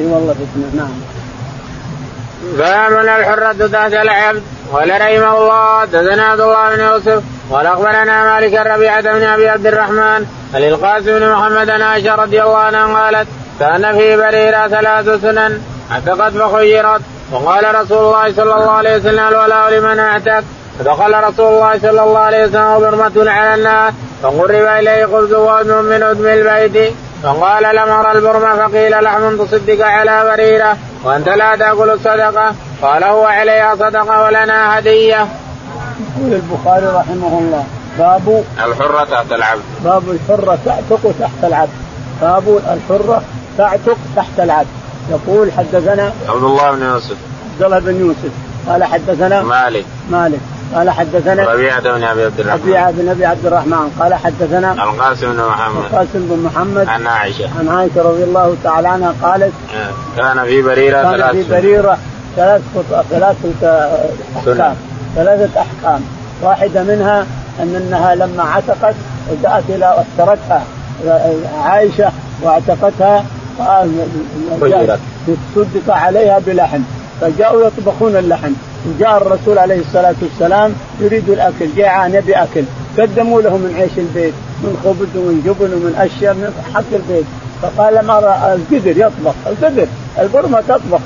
S2: إي والله فتنة نعم.
S1: باب الحرة تحت العبد. قال رحمه الله حدثنا عبد الله بن يوسف قال أخبرنا مالك الربيعة بن أبي عبد الرحمن عن القاسم بن محمد عائشة رضي الله عنها قالت كان في بريرة ثلاث سنن. اعتقت فخيرت. وقال رسول الله صلى الله عليه وسلم الولاء لمن اعتق فدخل رسول الله صلى الله عليه وسلم وبرمة على الناس. فقرب إليه خبز وادم من آدم البيت. فقال لم أرى البرمة فقيل لحم تصدق على بريرة. وأنت لا تأكل الصدقة. قال هو عليها صدقة ولنا هدية.
S2: يقول البخاري رحمه الله باب
S1: الحرة تحت العبد.
S2: باب الحرة تعتق تحت العبد. باب الحرة تعتق تحت العبد. يقول حدثنا
S1: عبد الله بن يوسف.
S2: عبد الله بن يوسف. قال حدثنا
S1: مالك.
S2: مالك. قال حدثنا
S1: ربيعة بن أبي عبد الرحمن.
S2: ربيعة بن أبي عبد الرحمن. قال حدثنا
S1: القاسم بن محمد.
S2: القاسم بن محمد.
S1: عن عائشة.
S2: عن عائشة رضي الله تعالى عنها قالت
S1: كان في بريرة
S2: كان
S1: ثلاث
S2: في بريرة ثلاث ثلاثة أحكام. ثلاثة أحكام. واحدة منها أن أنها لما عتقت جاءت إلى اشترتها عائشة واعتقتها تصدق عليها بلحم. فجاءوا يطبخون اللحم. وجاء الرسول عليه الصلاة والسلام يريد الأكل. جاء يبي أكل قدموا له من عيش البيت من خبز ومن جبن ومن أشياء من حق البيت. فقال ما القدر يطبخ. القدر. البرمة تطبخ.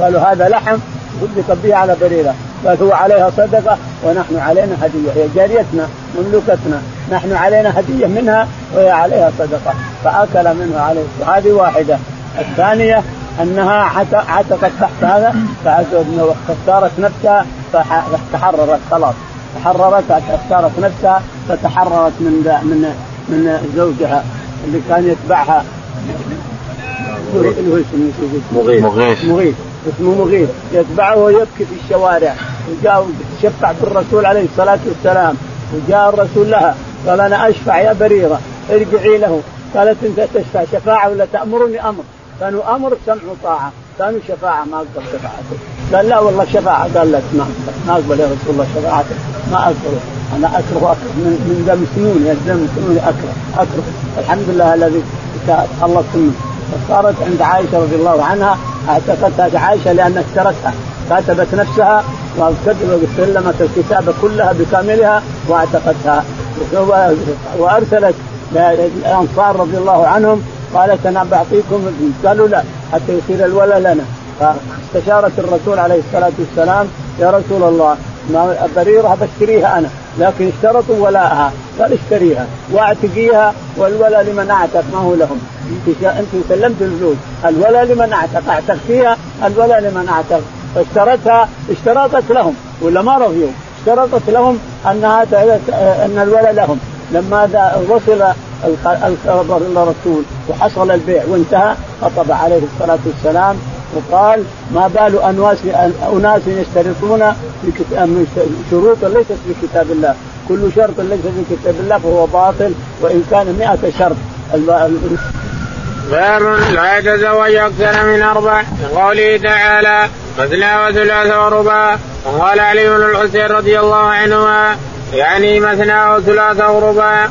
S2: قالوا هذا لحم صدق به على بريرة. قال هو عليها صدقة ونحن علينا هدية. هي جاريتنا مملوكتنا. نحن علينا هدية منها وهي عليها صدقة. فأكل منها عليه. هذه واحدة. الثانية أنها عتقت تحت هذا فاختارت نفسها فتحررت خلاص. تحررت اختارت نفسها فتحررت من من من زوجها اللي كان يتبعها.
S1: مغيث. مغيث.
S2: مغيث. اسمه مغيث يتبعه ويبكي في الشوارع. وجاء شفع بالرسول عليه الصلاة والسلام. وجاء الرسول لها قال أنا أشفع يا بريرة ارجعي له. قالت أنت تشفع شفاعة ولا تأمرني أمر؟ كانوا أمر سمع وطاعة. كانوا شفاعة ما أقبل شفاعته. قال لا والله شفاعة. قال لا ما ما أقبل يا رسول الله شفاعتك ما أكره. أنا أكره اكره من من دم سنون يا دم سنون أكره. أكره. الحمد لله الذي خلصت منه فصارت عند عائشة رضي الله عنها اعتقدتها عائشة لأن اشترتها. كاتبت نفسها وسلمت الكتابه كلها بكاملها واعتقدتها. وأرسلت الانصار رضي الله عنهم قالت أنا بعطيكم قالوا لا حتى يصير الولى لنا. فاستشارت الرسول عليه الصلاة والسلام يا رسول الله ما بريرة بشتريها أنا لكن اشترطوا ولاءها قال اشتريها. واعتقيها والولاء لمن أعتق ما هو لهم. انت انت سلمت الفلوس. الولاء لمن أعتق أعتقتيها الولاء لمن أعتق. فاشترتها اشترطت لهم. ولا ما رضيوا؟ اشترطت لهم أنها أن الولاء لهم. لما وصل الرسول وحصل البيع وانتهى خطب عليه الصلاة والسلام وقال ما بال انواس أناس يشترطون في شروط ليست في كتاب الله. كل شرط ليس في كتاب الله فهو باطل وإن كان مئة شرط.
S1: باب لا يتزوج أكثر من أربع. قوله تعالى مثنى وثلاث ورباع وقال علي بن الحسين رضي الله عنهما يعني مثنى وثلاث ورباع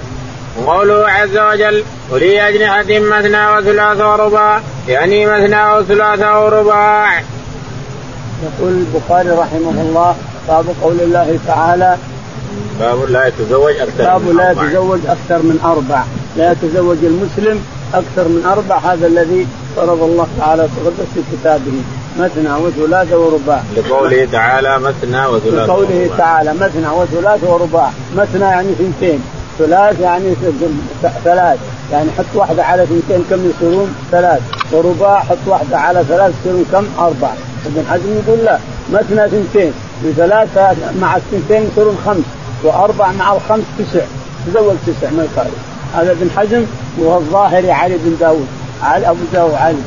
S1: وقوله عز وجل ولي أجنحة مثنى وثلاث ورباع. يعني مثنى وثلاث ورباع.
S2: يقول البخاري رحمه الله باب قول الله تعالى
S1: باب لا يتزوج أكثر
S2: باب من لا يتزوج أكثر من أربع. لا يتزوج المسلم أكثر من أربع هذا الذي فرض الله تعالى تقدس في كتابه. مثنى وثلاث ورباع.
S1: لقوله تعالى مثنى وثلاث
S2: لقوله تعالى مثنى وثلاث ورباع. مثنى يعني ثنتين. ثلاث يعني ثلاث. يعني حط واحدة على اثنتين كم يصيرون ثلاث. ورباع حط واحدة على ثلاث يصيرون كم؟ أربع. ابن حزم يقول لا مثنى اثنتين. وثلاثة مع الثنتين يصيرون خمس. وأربع مع الخمس تسع. تزوج تسع ما يخالف هذا ابن حزم وهو الظاهري علي بن داود. علي أبو داود علي.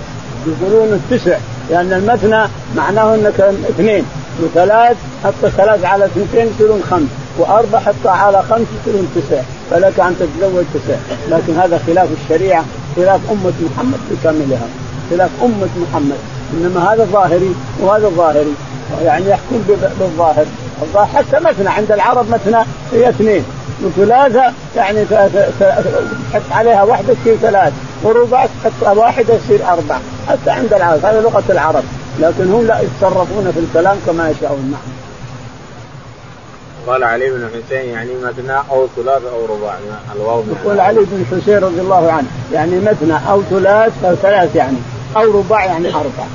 S2: يقولون التسع. لأن المثنى معناه أنك اثنين. وثلاث حط ثلاث على اثنتين يصيرون خمس وأربع حطها على خمس يصيرون تسع فلك أن تتزوج تسع. لكن هذا خلاف الشريعة خلاف أمة محمد بكاملها خلاف أمة محمد. إنما هذا ظاهري وهذا ظاهري يعني يحكم بالظاهر. الظاهر حتى مثنى عند العرب مثنى هي اثنين. وثلاثة يعني تحط عليها واحدة تصير ثلاث ورباع تحط واحدة تصير أربع حتى عند العرب هذا لغة العرب لكن هم لا يتصرفون في الكلام كما يشاءون. نعم.
S1: قال علي بن حسين يعني مثنى أو ثلاث أو رباع الواو
S2: يقول علي بن حسين رضي الله عنه يعني مثنى أو ثلاث أو ثلاث يعني أو رباع يعني أربع.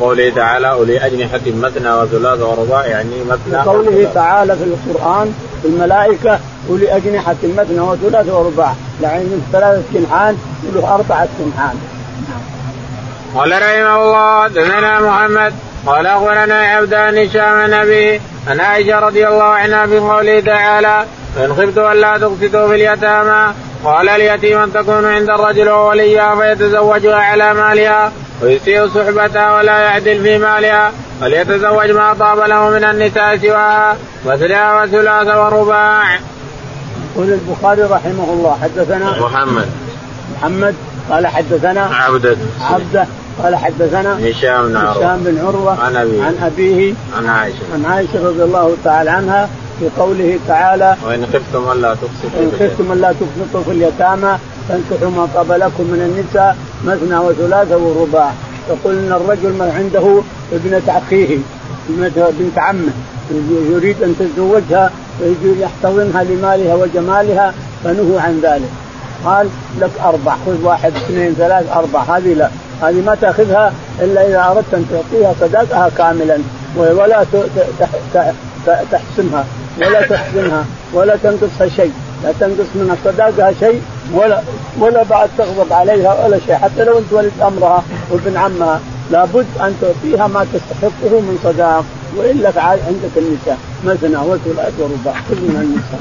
S1: قوله تعالى أولي أجنحة مثنى وثلاث ورباع يعني مثنى
S2: قوله تعالى في القرآن في الملائكة أولي أجنحة مثنى وثلاث ورباع يعني من ثلاثة جنحان له أربعة جنحان.
S1: قال رحمه الله دثنا محمد قال أخبرنا عبدان هشام نبي عن عائشة رضي الله عنها في قوله تعالى فان خفت الا تقسطوا في اليتامى قال اليتيم أن تكون عند الرجل ووليها فيتزوجها على مالها ويسيء صحبتها ولا يعدل في مالها فليتزوج ما طاب له من النساء سواها مثنى وثلاث ورباع.
S2: يقول البخاري رحمه الله حدثنا
S1: محمد.
S2: محمد قال حدثنا
S1: عبده
S2: عبده قال حدثنا
S1: هشام بن عروة.
S2: هشام بن عروة
S1: عن أبيه.
S2: عن أبيه
S1: عن عائشة.
S2: عن عائشة رضي الله تعالى عنها في قوله تعالى
S1: وإن خفتم ألا تقسطوا
S2: إن خفتم ألا تقسطوا في اليتامى فانكحوا ما طاب لكم من النساء مثنى وثلاثه ورباع. يقول إن الرجل من عنده ابنة أخيه ابنة بنت عمه يريد أن تتزوجها ويريد يحتضنها لمالها وجمالها فنهوا عن ذلك. قال لك أربع خذ واحد اثنين ثلاث أربع. هذه لا هذه ما تأخذها إلا إذا أردت أن تعطيها صداقها كاملا ولا تحسمها ولا تحسنها ولا تنقصها شيء. لا تنقص من صداقها شيء ولا ولا بعد تغضب عليها ولا شيء. حتى لو انت ولد أمرها وابن عمها لابد أن تعطيها ما تستحقه من صداق. والا عندك النساء. مثنى وثلاث ورباع كل من النساء.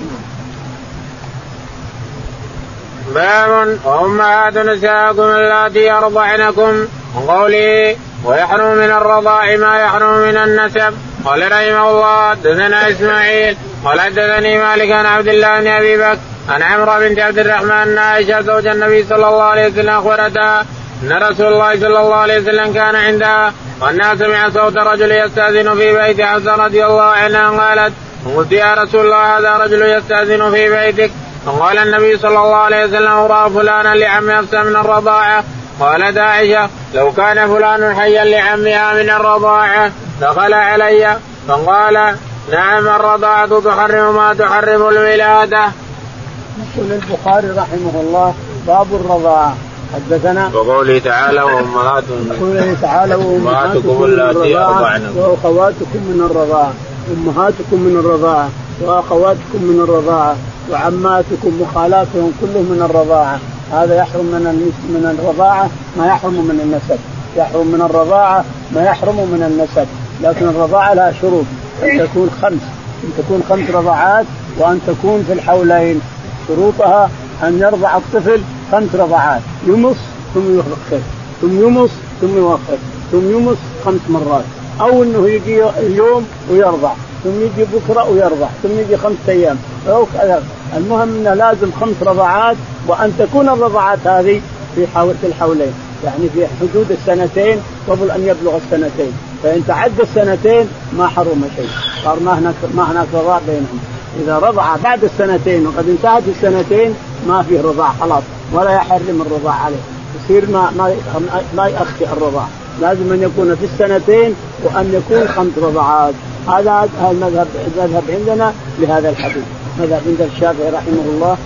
S1: باب وامهات نساءكم اللاتي ارضعنكم وقوله ويحرم من الرضاع ما يحرم من النسب. قال رحمه الله حدثنا إسماعيل قال حدثني مالك عن عبد الله بن أبي بكر عن عمرو بنت عبد الرحمن أن عائشة زوج النبي صلى الله عليه وسلم أخبرتها أن رسول الله صلى الله عليه وسلم كان عندها والناس سمع صوت رجل يستأذن في بيت حفصة رضي الله عنها قالت قلت يا رسول الله هذا رجل يستأذن في بيتك؟ فقال النبي صلى الله عليه وسلم راى فلانا لعم حفصة من الرضاعة. قالت عائشة لو كان فلان حيا لعمها من الرضاعة دخل علي فقال نعم الرضاعة تحرم ما تحرم الولادة.
S2: يقول البخاري رحمه الله باب الرضاعة. حدثنا.
S1: وقوله تعالى وأمهاتكم
S2: وقوله تعالى
S1: وأمهاتكم اللاتي ارضعنكم
S2: وأخواتكم من الرضاعة أمهاتكم من الرضاعة وأخواتكم من الرضاعة وعماتكم وخالاتهم كلهم من الرضاعة. هذا يحرم من من الرضاعة ما يحرم من النسب. يحرم من الرضاعة ما يحرم من النسب. لكن الرضاعة لها شروط. أن تكون خمس. أن تكون خمس رضعات وأن تكون في الحولين. شروطها أن يرضع الطفل خمس رضعات يمص ثم يوخر ثم يمص ثم يوخر ثم يمص خمس مرات. أو أنه يجي اليوم ويرضع. ثم يجي بكرة ويرضع. ثم يجي خمسة أيام. أو المهم أنه لازم خمس رضعات وأن تكون الرضعات هذه في في الحولين. يعني في حدود السنتين قبل أن يبلغ السنتين. فإن تعدى السنتين ما حرم شيء. صار ما هناك ما هناك رضاع بينهم. إذا رضع بعد السنتين وقد انتهت السنتين ما فيه رضاع خلاص. ولا يحرم الرضاع عليه. يصير ما ما ما يأخي الرضاع. لازم أن يكون في السنتين وأن يكون خمس رضعات. هذا المذهب المذهب عندنا لهذا الحديث. مذهب عند الشافعي رحمه الله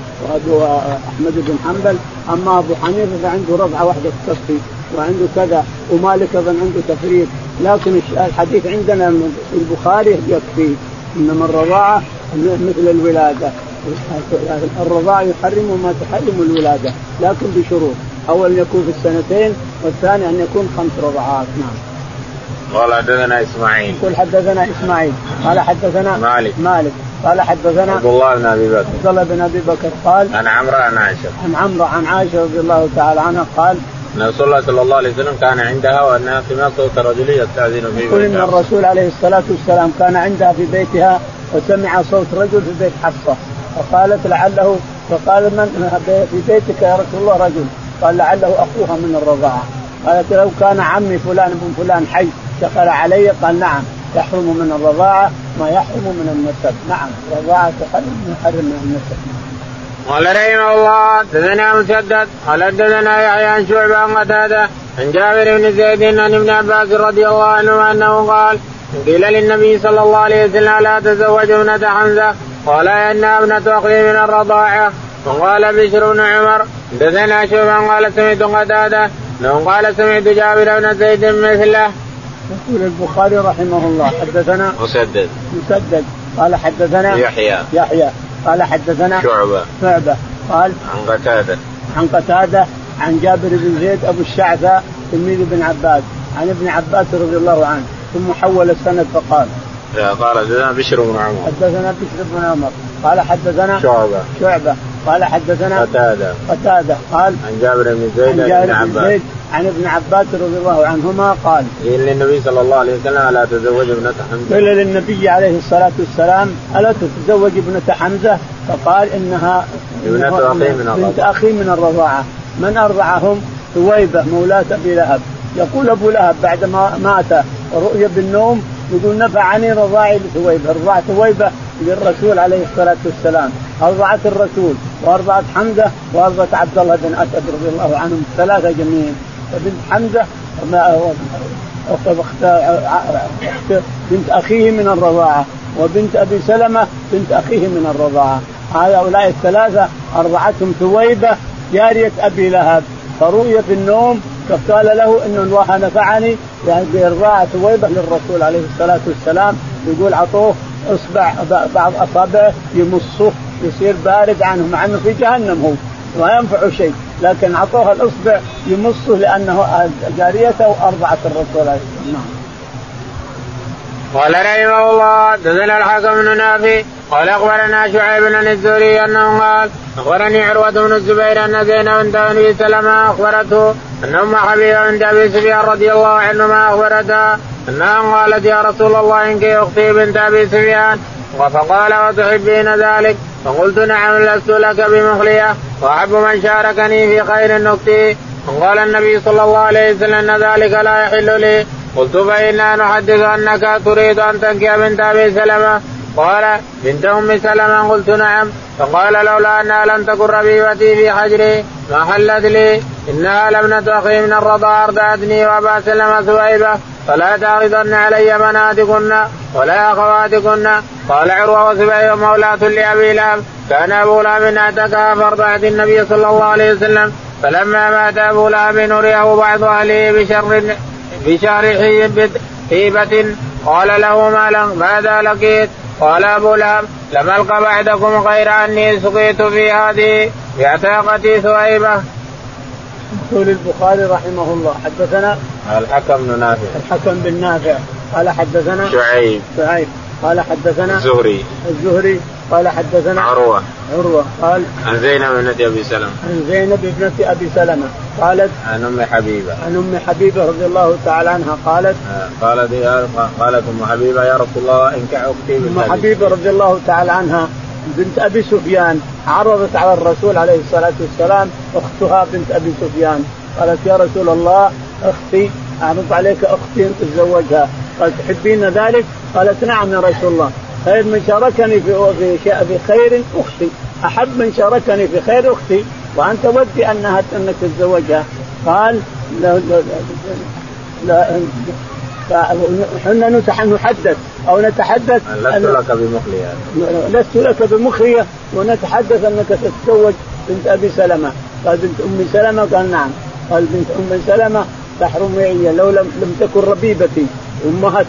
S2: واحمد بن حنبل. أما أبو حنيفة فعنده رضعه واحدة تكفي وعنده كذا ومالك أيضا عنده تفريط لكن الحديث عندنا في البخاري يكفي انما الرضاعه مثل الولادة. الرضاعه يحرم ما تحرم الولادة لكن بشروط. اول يكون في السنتين والثاني أن يكون خمس رضعات نعم.
S1: قال حدثنا إسماعيل.
S2: يقول حدثنا إسماعيل. قال حدثنا
S1: مالك.
S2: مالك. قال حدثنا
S1: عبد الله بن أبي بكر.
S2: عبد الله بن أبي بكر قال
S1: عن عمرو عن عائشة.
S2: عن عمرو عن عائشة رضي الله تعالى عنها قال
S1: أن رسول الله صلى الله عليه وسلم كان عندها وانها سمعت صوت رجل يستاذن في
S2: يقول إن الرسول عليه الصلاة والسلام كان عندها في بيتها وسمع صوت رجل في بيت حفصة. فقالت لعله فقال من في بيتك يا رسول الله رجل؟ قال لعله أخوها من الرضاعة. قالت لو كان عمي فلان بن فلان حي. دخل علي؟ قال نعم. يحرم من الرضاعة ما يحرم من النسب. نعم الرضاعه تحرم يحرم من النسب.
S1: قال رحمه الله حدثنا مسدد قال حدثنا يحيى عن شعبة عن قتادة عن جابر بن زيد عن ابن عباس رضي الله عنه أنه قال قيل للنبي صلى الله عليه وسلم لا تزوج ابنة حمزة قال انها ابنة أخي من الرضاعة. وقال بشر بن عمر حدثنا شعبة قال سمعت قتادة أنه قال سمعت جابر بن زيد مثله.
S2: يقول البخاري رحمه الله حدثنا
S1: مسدد.
S2: مسدد. قال حدثنا
S1: يحيى.
S2: يحيى. قال حدثنا
S1: شعبة.
S2: شعبة. قال
S1: عن قتادة.
S2: عن قتادة عن جابر بن زيد أبو الشعثاء تلميذ ابن عباس عن ابن عباس رضي الله عنه. ثم حول السند فقال
S1: قال حدثنا بشر بن عمر.
S2: حدثنا بشر بن عمر. قال حدثنا
S1: شعبة.
S2: شعبة. قال حدثنا
S1: قتادة.
S2: قتادة. قال
S1: عن جابر بن زيد
S2: عن جابر بن زيد. عن ابن عباس رضي الله عنهما قال
S1: قيل للنبي صلى الله عليه وسلم ألا تزوج ابنة حمزة؟
S2: قيل للنبي عليه الصلاة والسلام ألا تتزوج ابنة حمزة؟ فقال إنها
S1: ابنة أخي من
S2: بنت أخي من الرضاعة. من أرضعهم؟ ثويبة مولاة أبي لهب. يقول أبو لهب بعد ما مات ورؤي بالنوم يقول نفعني رضاعي لثويبة رضاع ثويبة للرسول عليه الصلاة والسلام. أرضعت الرسول وأرضعت حمزة وأرضعت عبد الله بن أسد رضي الله عنهم ثلاثة جميعا فبنت حمزة بنت أخيه من الرضاعة وبنت أبي سلمة بنت أخيه من الرضاعة. هؤلاء الثلاثة أرضعتهم ثويبة جارية أبي لهب. فرؤي في النوم فقال له إن الله نفعني يعني بإرضاع ثويبة للرسول عليه الصلاة والسلام. يقول عطوه إصبع بعض أصابعه يمصه يصير بارد عنه مع إنه في جهنم هو ما ينفع شيء. لكن أعطوها الأصبع يمصه لأنه جاريته ارضعت الرسول عليه الصلاه نعم.
S1: قال رحمه الله حدثنا الحكم بن نافي قال أخبرنا شعيب بن الزهري أنه قال أخبرني عروة بن الزبير أن زينب بنت أبي سلمة أخبرته أن أم حبيبة عند أبي سفيان رضي الله عنهما أخبرتها أنها قالت يا رسول الله إنك أختي بنت أبي سفيان فقال وتحبين ذلك؟ فقلت نعم لست لك بمخليه وأحب من شاركني في خير النكتي وقال النبي صلى الله عليه وسلم إن ذلك لا يحل لي. قلت فإنا نحدث أنك تريد أن تنكي بنت أبي سلمة؟ قال بنت أم سلمة؟ قلت نعم. فقال لولا أنها لم تكن ربيبتي في حجري ما حلت لي. إنها لابنه أخي من الرضا ارضعتني وأبا سلمة ثويبه فلا تعرضن علي بناتكن ولا أخواتكن. قال عروة وسبعي مولاة لأبي لهب. كان أبو لهب اعتكها فارضعت النبي صلى الله عليه وسلم. فلما مات أبو لهب نريه بعض أهله بشر بشهر حيبة قال له ما ماذا لقيت؟ قال أبو لهب لم ألق بعدكم غير أني سقيت في هذه بعتاقتي ثويبه.
S2: يقول البخاري رحمه الله حدثنا
S1: الحكم بن نافع.
S2: الحكم بن نافع قال حدثنا
S1: شعيب.
S2: شعيب قال حدثنا
S1: الزهري.
S2: الزهري قال حدثنا
S1: عروة.
S2: عروة قال
S1: عن زينب بنت أبي سلمة.
S2: عن زينب بنت أبي سلمة قالت
S1: عن أم حبيبة.
S2: عن أم حبيبة رضي الله تعالى عنها قالت
S1: آه، قالت يا قالت أم حبيبة يا رسول الله انكح أختي
S2: أم حبيبة رضي الله تعالى عنها بنت أبي سفيان عرضت على الرسول عليه الصلاة والسلام أختها بنت أبي سفيان. قالت يا رسول الله أختي أعرض عليك أختي تتزوجها قال تحبين ذلك؟ قالت نعم يا رسول الله. خير من شاركني في في خير أختي. أحب من شاركني في خير أختي. وأنت ودي انها أنك تتزوجها. قال لا لا لا إحنا نحدث. أو نتحدث
S1: لست لك بمخلية.
S2: لست لك بمخلية. ونتحدث أنك تتزوج بنت أبي سلمة. قال بنت أم سلمة؟ قال نعم. قال بنت أم سلمة تحرم معي لو لم لم تكن ربيبتي. امها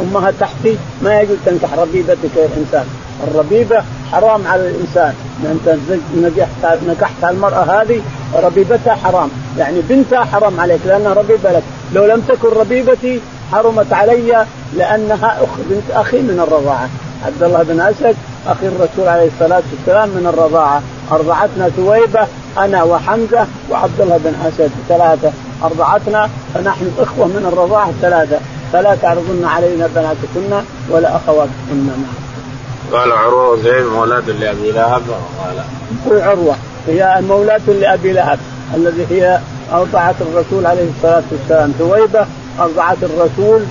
S2: أمها تحتي ما يجوز تنكح ربيبتك يا الإنسان. الربيبة حرام على الإنسان. أنت نكحت نكحت المرأة هذه ربيبتها حرام. يعني بنتها حرام عليك لأنها ربيبة لك. لو لم تكن ربيبتي حرمت علي لأنها اخ بنت أخي من الرضاعة. عبد الله بن أسد أخي الرسول عليه الصلاة والسلام من الرضاعة. أرضعتنا ثويبه أنا وحمزة وعبد الله بن أسد ثلاثة. أرضعتنا فنحن إخوة من الرضاعة ثلاثة فلا تعرضن علينا بناتكن ولا أخواتكن نعم.
S1: قال عروة زين مولاة لأبي لهب
S2: قال عروة هي مولاة لأبي لهب الذي هي ارضعت الرسول عليه الصلاة والسلام ثويبه ارضعت الرسول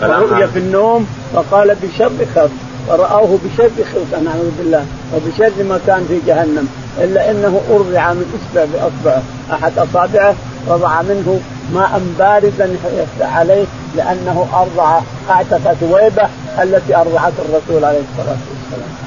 S2: فرؤي في النوم فقال بشر خلق فرآه بشر خلق نعوذ بالله وبشر مكان في جهنم إلا إنه أرضع من إصبع بأصبعه أحد أصابعه رضع منه ماء باردا عليه لأنه أرضع اعتق ثويبة التي أرضعت الرسول عليه الصلاة والسلام.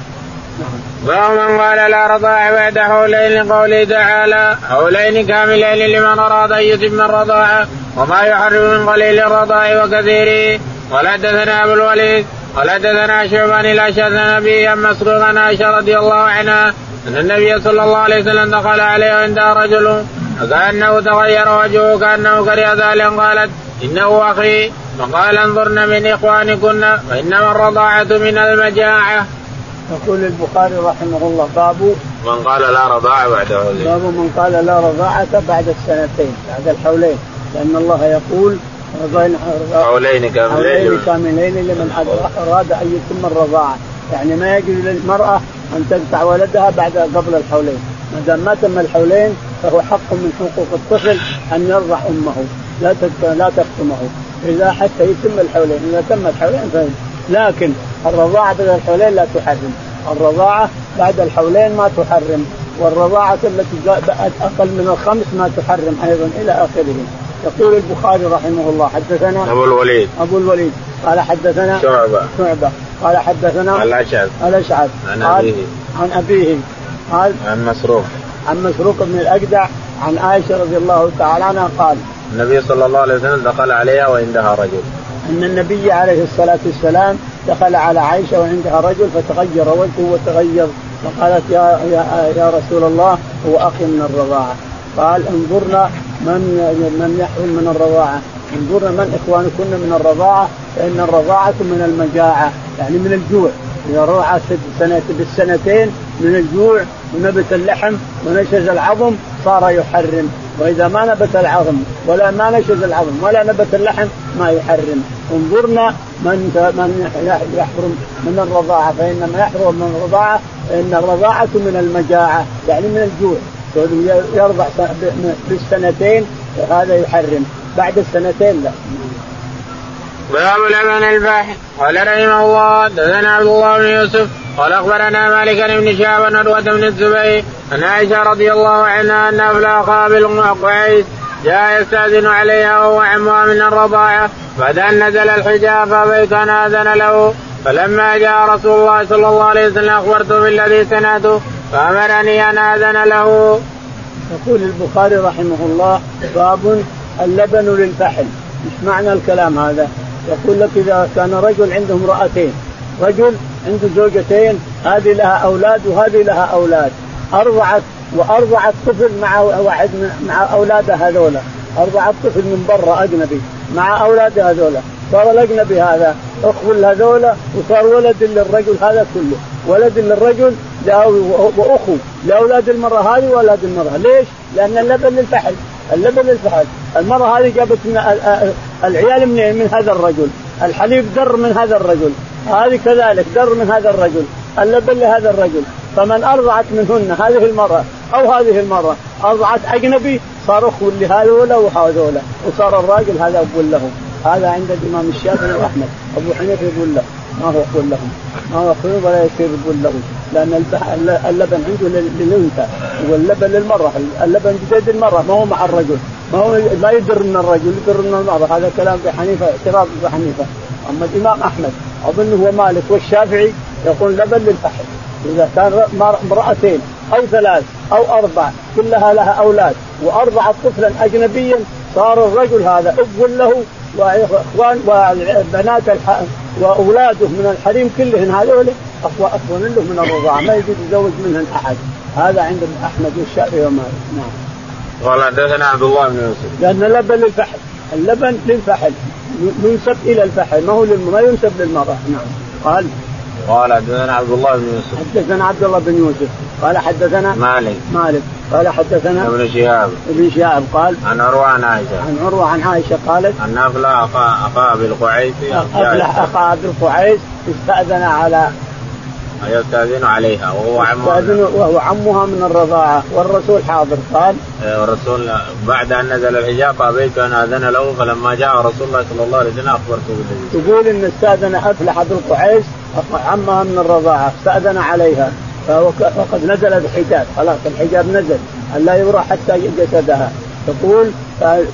S1: باب قال لا رضاع بعد حولين لقوله تعالى حولين كاملين لمن أراد أن يتم الرضاعه وما يحرم من قليل الرضاع وكثيره قال حدثنا أبو الوليد قال حدثنا شعبان شاذ به عن مسروق عن عائشة رضي الله عنها أن النبي صلى الله عليه وسلم دخل عليه عندها رجل فكأنه تغير وجهه كأنه كره ذلك قالت إنه أخي فقال انظرن من إخوانكن فانما الرضاعه من المجاعة.
S2: يقول البخاري رحمه الله باب
S1: من قال لا رضاعة بعد
S2: حولين. باب من قال لا رضاعة بعد السنتين بعد الحولين لأن الله يقول
S1: حولين كاملين
S2: كاملين لمن أراد أن يتم الرضاعة يعني ما يجوز للمرأة أن تقطع ولدها بعد قبل الحولين ما دام ما تم الحولين فهو حق من حقوق الطفل أن يرضع أمه. لا لا تكتمه إذا حتى يتم الحولين. إذا تم الحولين فهم. لكن الرضاعة بعد الحولين لا تحرم. الرضاعة بعد الحولين ما تحرم. والرضاعة التي أقل من الخمس ما تحرم أيضا إلى آخره. يقول البخاري رحمه الله حدثنا
S1: أبو الوليد.
S2: أبو الوليد. قال حدثنا
S1: شعبة.
S2: شعبة. قال حدثنا
S1: الأشعث.
S2: الأشعث.
S1: عن أبيه.
S2: عن أبيه. قال
S1: عن مسروق.
S2: عن مسروق بن الأجدع عن عائشة رضي الله تعالى عنها قال
S1: النبي صلى الله عليه وسلم دخل عليها وعندها رجل.
S2: أن النبي عليه الصلاة والسلام دخل على عائشة وعندها رجل فتغير وجهه وتغير فقالت يا يا يا رسول الله هو أخي من الرضاعة. قال انظرنا من من يحرم من الرضاعة. انظرنا من إخوانكن من الرضاعة فإن الرضاعة من المجاعة يعني من الجوع. إذا رضع سنة بالسنتين من الجوع ونبت اللحم ونشز العظم صار يحرم. وإذا ما نبت العظم ولا ما نشز العظم ولا نبت اللحم ما يحرم. انظرنا من من يحرم من الرضاعة فإنما يحرم من الرضاعة إن الرضاعة من المجاعة يعني من الجوع. يرضع بالسنتين هذا يحرم. بعد السنتين لا.
S1: باب لبن البحر قال رحمه الله دثنا عبد الله بن يوسف قال أخبرنا مالك بن شهاب عروة بن الزبير عن عائشة رضي الله عنها أن افلا قابل قيس جاء يستأذن عليها وهو عمها من الرضاعه بعد أن نزل الحجاب فابيت ان اذن له فلما جاء رسول الله صلى الله عليه وسلم أخبرته بالذي سمعته فأمرني أن آذن له.
S2: يقول البخاري رحمه الله باب اللبن للفحل، إيش معنى الكلام هذا؟ يقول لك إذا كان رجل عنده امرأتين رجل عنده زوجتين هذه لها أولاد وهذه لها أولاد. ارضعت وارضعت طفل مع واحد مع اولادها هذولا ارضعت طفل من برا أجنبي مع اولادها هذولا صار الأجنبي هذا اخو هذولا وصار ولد للرجل هذا كله. ولد للرجل وأخو. لأولاد المرأة هذه وأولاد المرأة. ليش؟ لأن اللبن للفحل. اللبن للفحل. المراه هذه جابت العيال من من هذا الرجل. الحليب در من هذا الرجل. هذه كذلك در من هذا الرجل. اللبن لهذا الرجل. فمن أرضعت منهن هذه المراه أو هذه المراه أرضعت أجنبي صار أخو لهذولا وهذولا وصار الراجل هذا ابو له هذا عند الإمام الشافعي واحمد أبو حنيفة يقول له. ما هو اخو له ما هو اخو ولا يصير يقول له لأن اللبن عنده للأنثى. واللبن للمره اللبن بيد المره ما هو مع الرجل. ما هو ما يدر من الرجل يدر من المرأة. هذا كلام ابي حنيفة اعتراض ابي حنيفة. أما الإمام أحمد اظن هو مالك والشافعي يقول لبن للفحل إذا كان امرأتين أو ثلاث أو أربع كلها لها أولاد وارضعت طفلا اجنبيا صار الرجل هذا أب له واخوان وبنات واولاده من الحريم كلهن هذول اخوة أخوان له من الرضاعة ما يجوز يتزوج منهن أحد. هذا عند أحمد والشافعي ومالك نعم.
S1: قال حدثنا عبد الله بن يوسف.
S2: لأن اللبن للفحل، اللبن للفحل. ينسب إلى الفحل ما هو ما ينسب للمرأة. نعم. قال
S1: قال حدثنا عبد الله بن يوسف.
S2: حدثنا عبد الله بن يوسف. قال حدثنا
S1: مالك.
S2: مالك. قال حدثنا
S1: ابن شهاب.
S2: ابن شهاب قال
S1: عن عروة عن عائشة.
S2: عن عروة عن عائشة قالت
S1: أن افلح اخا ابي القعيس
S2: افلح اخا ابي القعيس استأذن على
S1: يستأذن عليها وهو عمها
S2: يستأذن وهو عمها من الرضاعة. والرسول حاضر قال
S1: إيه، والرسول بعد أن نزل الحجاب فأبيت أن أذن له فلما جاء رسول الله صلى الله عليه وسلم أخبرته بالذي
S2: تقول إن استأذن أفلح بن قعيس عمها من الرضاعة استأذن عليها. فقد نزل الحجاب. خلاص الحجاب نزل. ألا يرى حتى جسدها تقول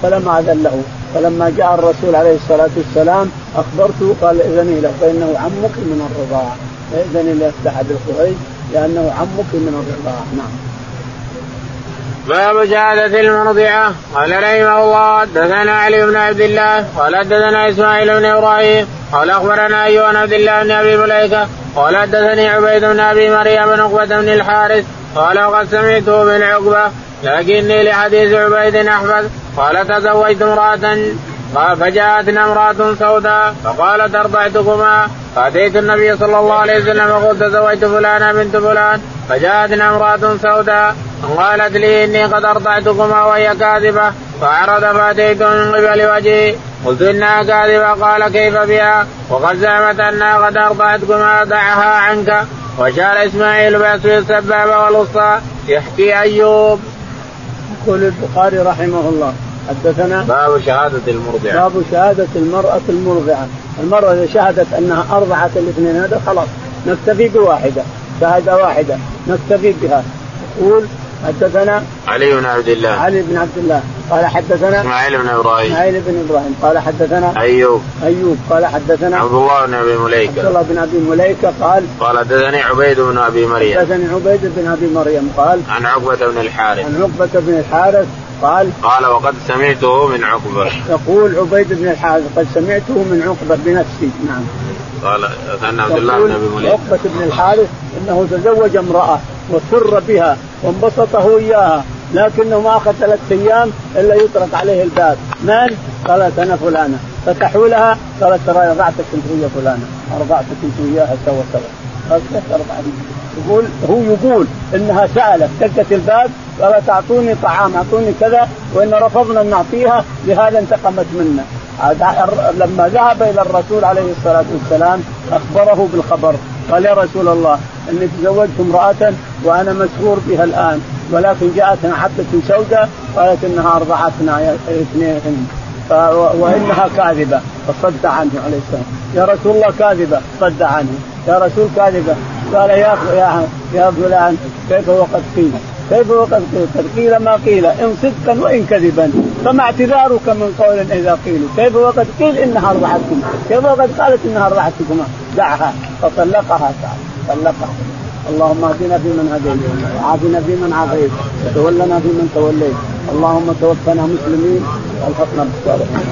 S2: فلما أذن له فلما جاء الرسول عليه الصلاة والسلام أخبرته قال إذني له فإنه عمك من الرضاعة فإذن ليفتح بالقريش لأنه عمك من الرضاعة نعم.
S1: باب شهادة المرضعة. قال رحمه الله حدثنا علي بن عبد الله قال حدثنا إسماعيل بن إبراهيم قال أخبرنا بن عبد الله بن أبي مليكة قال حدثني عبيد بن أبي مريم بن عقبة بن الحارث قال وقد سمعته من عقبة لكني لحديث عبيد أحمد قال تزوجت امرأة فجاءتنا امرأة سوداء فقالت أرضعتكما فأتيت النبي صلى الله عليه وسلم وقلت تزوجت فلانا بنت فلان فجاءتنا امرأة سوداء قالت لي إني قد أرضعتكما وهي كاذبة فعرض فأتيت من قبل وجهي. قلت إنها كاذبة. قال كيف بها؟ وقد زعمت أنها قد أرضعتكما دعها عنك. وشار إسماعيل بأسر السبابة والوسطى. يحكي أيوب.
S2: يقول البخاري رحمه الله حدثنا
S1: باب شهادة المرضعة.
S2: باب شهادة المرأة المرضعة. المرأة إذا شهدت أنها أرضعت الاثنين هذا خلاص. نكتفي بواحدة. شهادة واحدة. نكتفي بها. يقول حدثنا
S1: علي بن عبد الله.
S2: علي بن عبد الله. قال حدثنا
S1: إسماعيل بن إبراهيم.
S2: إسماعيل بن إبراهيم. قال حدثنا
S1: أيوب.
S2: أيوب. قال حدثنا
S1: عبد الله بن أبي مليكة.
S2: عبد الله بن أبي مليكة قال
S1: قال حدثني عبيد بن أبي مريم.
S2: حدثني عبيد بن أبي مريم قال
S1: عن عقبة بن الحارث.
S2: عن عقبة بن الحارث قال
S1: قال وقد سمعته من عقبة.
S2: يقول عبيد بن الحارث قد سمعته من عقبة بنفسي. نعم.
S1: قال كان عبد الله بن أبي مليكة.
S2: عقبة بن الحارث إنه تزوج امرأة وسر بها وانبسط هو إياها لكنه ما اخذ ثلاث أيام إلا يطرق عليه الباب. من؟ قالت أنا فلانة. فتحوا لها قالت ترى رضعتك أنت ويا فلانة. ارضعتك أنت وياها سوا سوا قالت يقول هو يقول إنها سألت دقت الباب قال تعطوني طعام أعطوني كذا وإن رفضنا أن نعطيها لهذا انتقمت منا. لما ذهب إلى الرسول عليه الصلاة والسلام أخبره بالخبر. قال يا رسول الله إني تزوجت امرأة وأنا مسرور بها الآن ولكن جاءتنا عبده سوداء قالت إنها أرضعتنا اثنين وإنها كاذبة فصد عنه عليه السلام. يا رسول الله كاذبة صد عنه. يا رسول كاذبة. قال يا يا يا فلان كيف وقد قيل؟ كيف وقد قيل؟ قد قيل ما قيل إن صدقا وإن كذبا. فما اعتذارك من قول إذا قيل. كيف وقد قيل إنها ارضعتكم كيف وقد قالت إنها ارضعتكم دعها فطلقها طلقها. اللهم اهدنا فيمن هديت وعافنا فيمن عافيت وتولنا فيمن توليت. اللهم توفنا مسلمين والحقنا بالصالحين.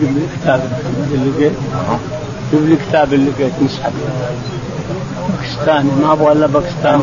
S2: جيب لي كتاب اللي لقيت لي كتاب اللي لقيت باكستاني ما أبغى إلا باكستاني.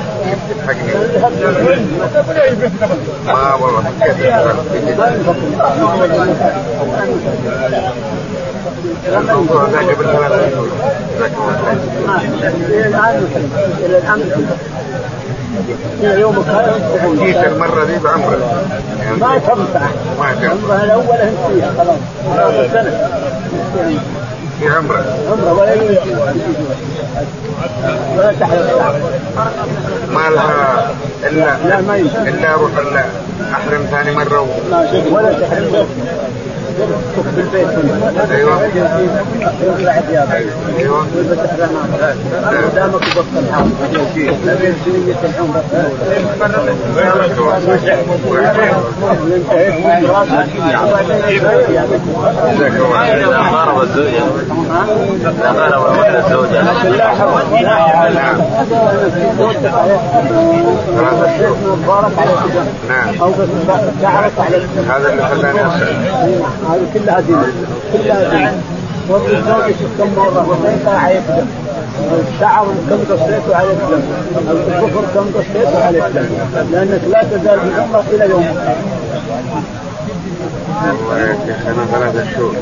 S3: ما والله الموضوع ذاك بالثلاثة ذاك
S2: إلى الان إلى الان يومك هذا
S3: جيت المرة دي بعمرة
S2: ما تنفع.
S3: ما تنفع
S2: الأول انت فيها خلاص سنه
S3: في عمرة.
S2: عمرة. ولا يمكن ولا
S3: ما لها إلا
S2: لا ما
S3: الا أروح أحرم ثاني مرة و...
S2: ولا تحرق في البيت
S3: أيوه.
S2: يطلع ثيابك
S3: أيوه
S2: ويفتح الامام قدامك يبطل العمرة
S3: جزاك الله خير
S4: غرب الزوجة غرب الزوجة
S3: نعم
S2: أو بس على
S3: هذا اللي خلاني اسال
S2: هذه كلها دين. كلها دين. والزوج كم مرة وكيف يقدم الشعر كم قصيته على الدم الكفر كم قصيته على الدم لأنك لا تزال بعمره إلى يوم
S3: والله يا شيخ أنا ثلاثة شهور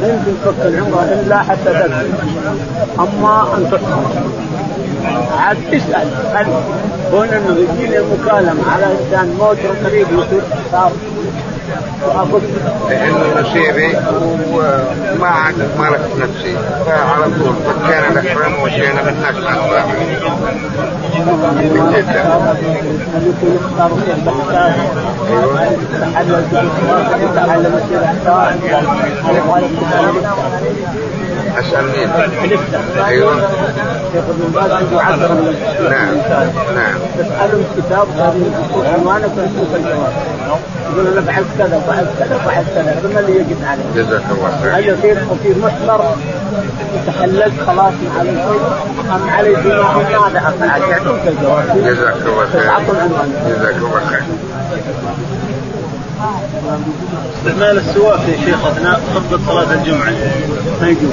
S2: ما يمكن تفك العمره الا حتى تدخل أما أن تدخل عاد تسال هل كون أنه يجيني المكالمه على إنسان موت قريب يصير صار
S3: لأنه نصيبي وما عاد مالكت نفسي. فعلى طول فكينا الاحرام ومشينا بالناس. أسأل مين؟
S2: أيوه.
S3: نعم. نعم.
S2: تسألهم كتاب عنوانك يقول أنا فعلت كذا فعلت كذا فعلت كذا. ثم اللي يجب عليه.
S3: جزاك الله خير.
S2: هل يصير اصير محضر تحللت خلاص على شيء أم علي دماء ماذا افعل؟ يعطوك الجواب.
S3: جزاك الله خير. جزاك الله خير.
S4: استعمال السواك يا شيخ أثناء خطبة صلاة الجمعة.
S2: ما يجوز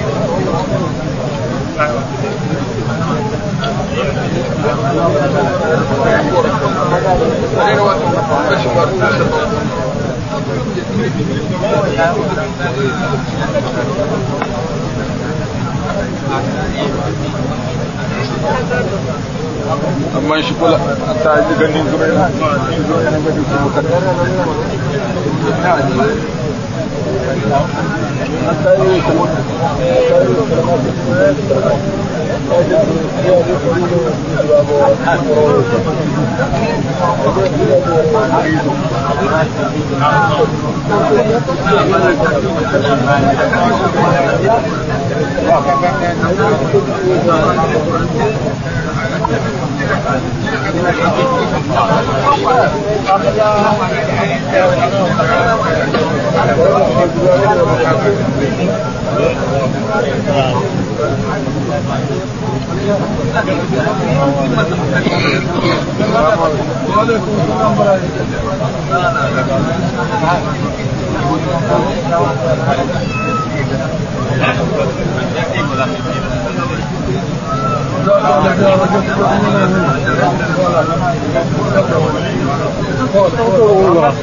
S3: kula ta ji ganin zuwa yana حتى يوصل حتى يوصل gani kuma kan
S2: الله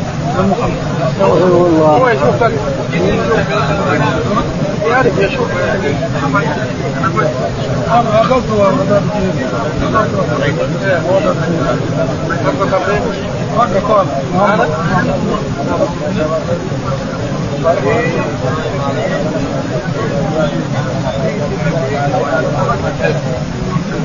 S4: يعرف يشوف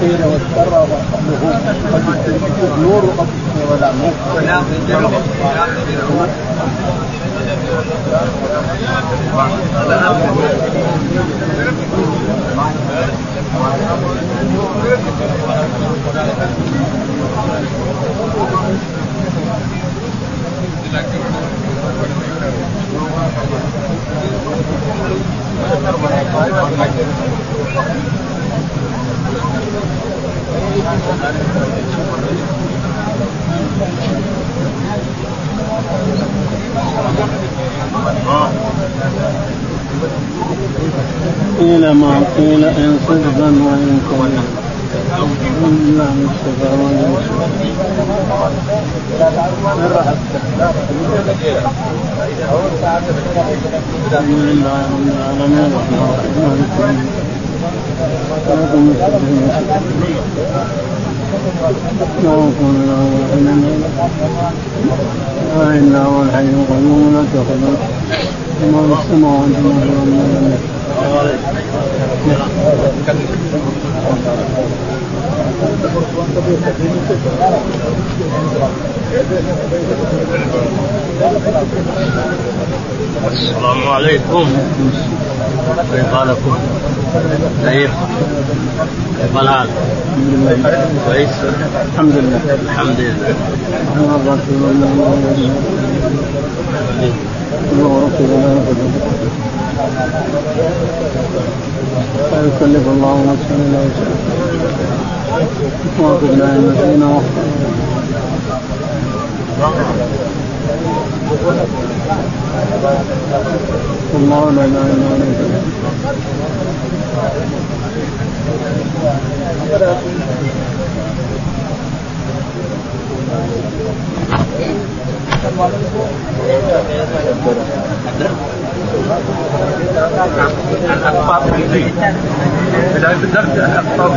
S2: قيل والشر وقبله قد نور وقد ولا نور قيل ما قيل إن صدقا وإن كان لا مصطفى الحمد لله رب العالمين الرحمن الرحيم لا يكون له لا إلا هو الحي القيوم لا تأخذه في السماوات وما في الأرض
S4: السلام عليكم كيف حالكم؟ كيف؟ كيف الحال؟ كويس؟
S2: الحمد لله
S4: الحمد لله
S2: محمد رسول الله الله رسول الله لا يكلف الله نفسا إلا وسعها. وافقنا ان فينا الله لا إله إلا هو.
S4: بداية الدرس الأخطاء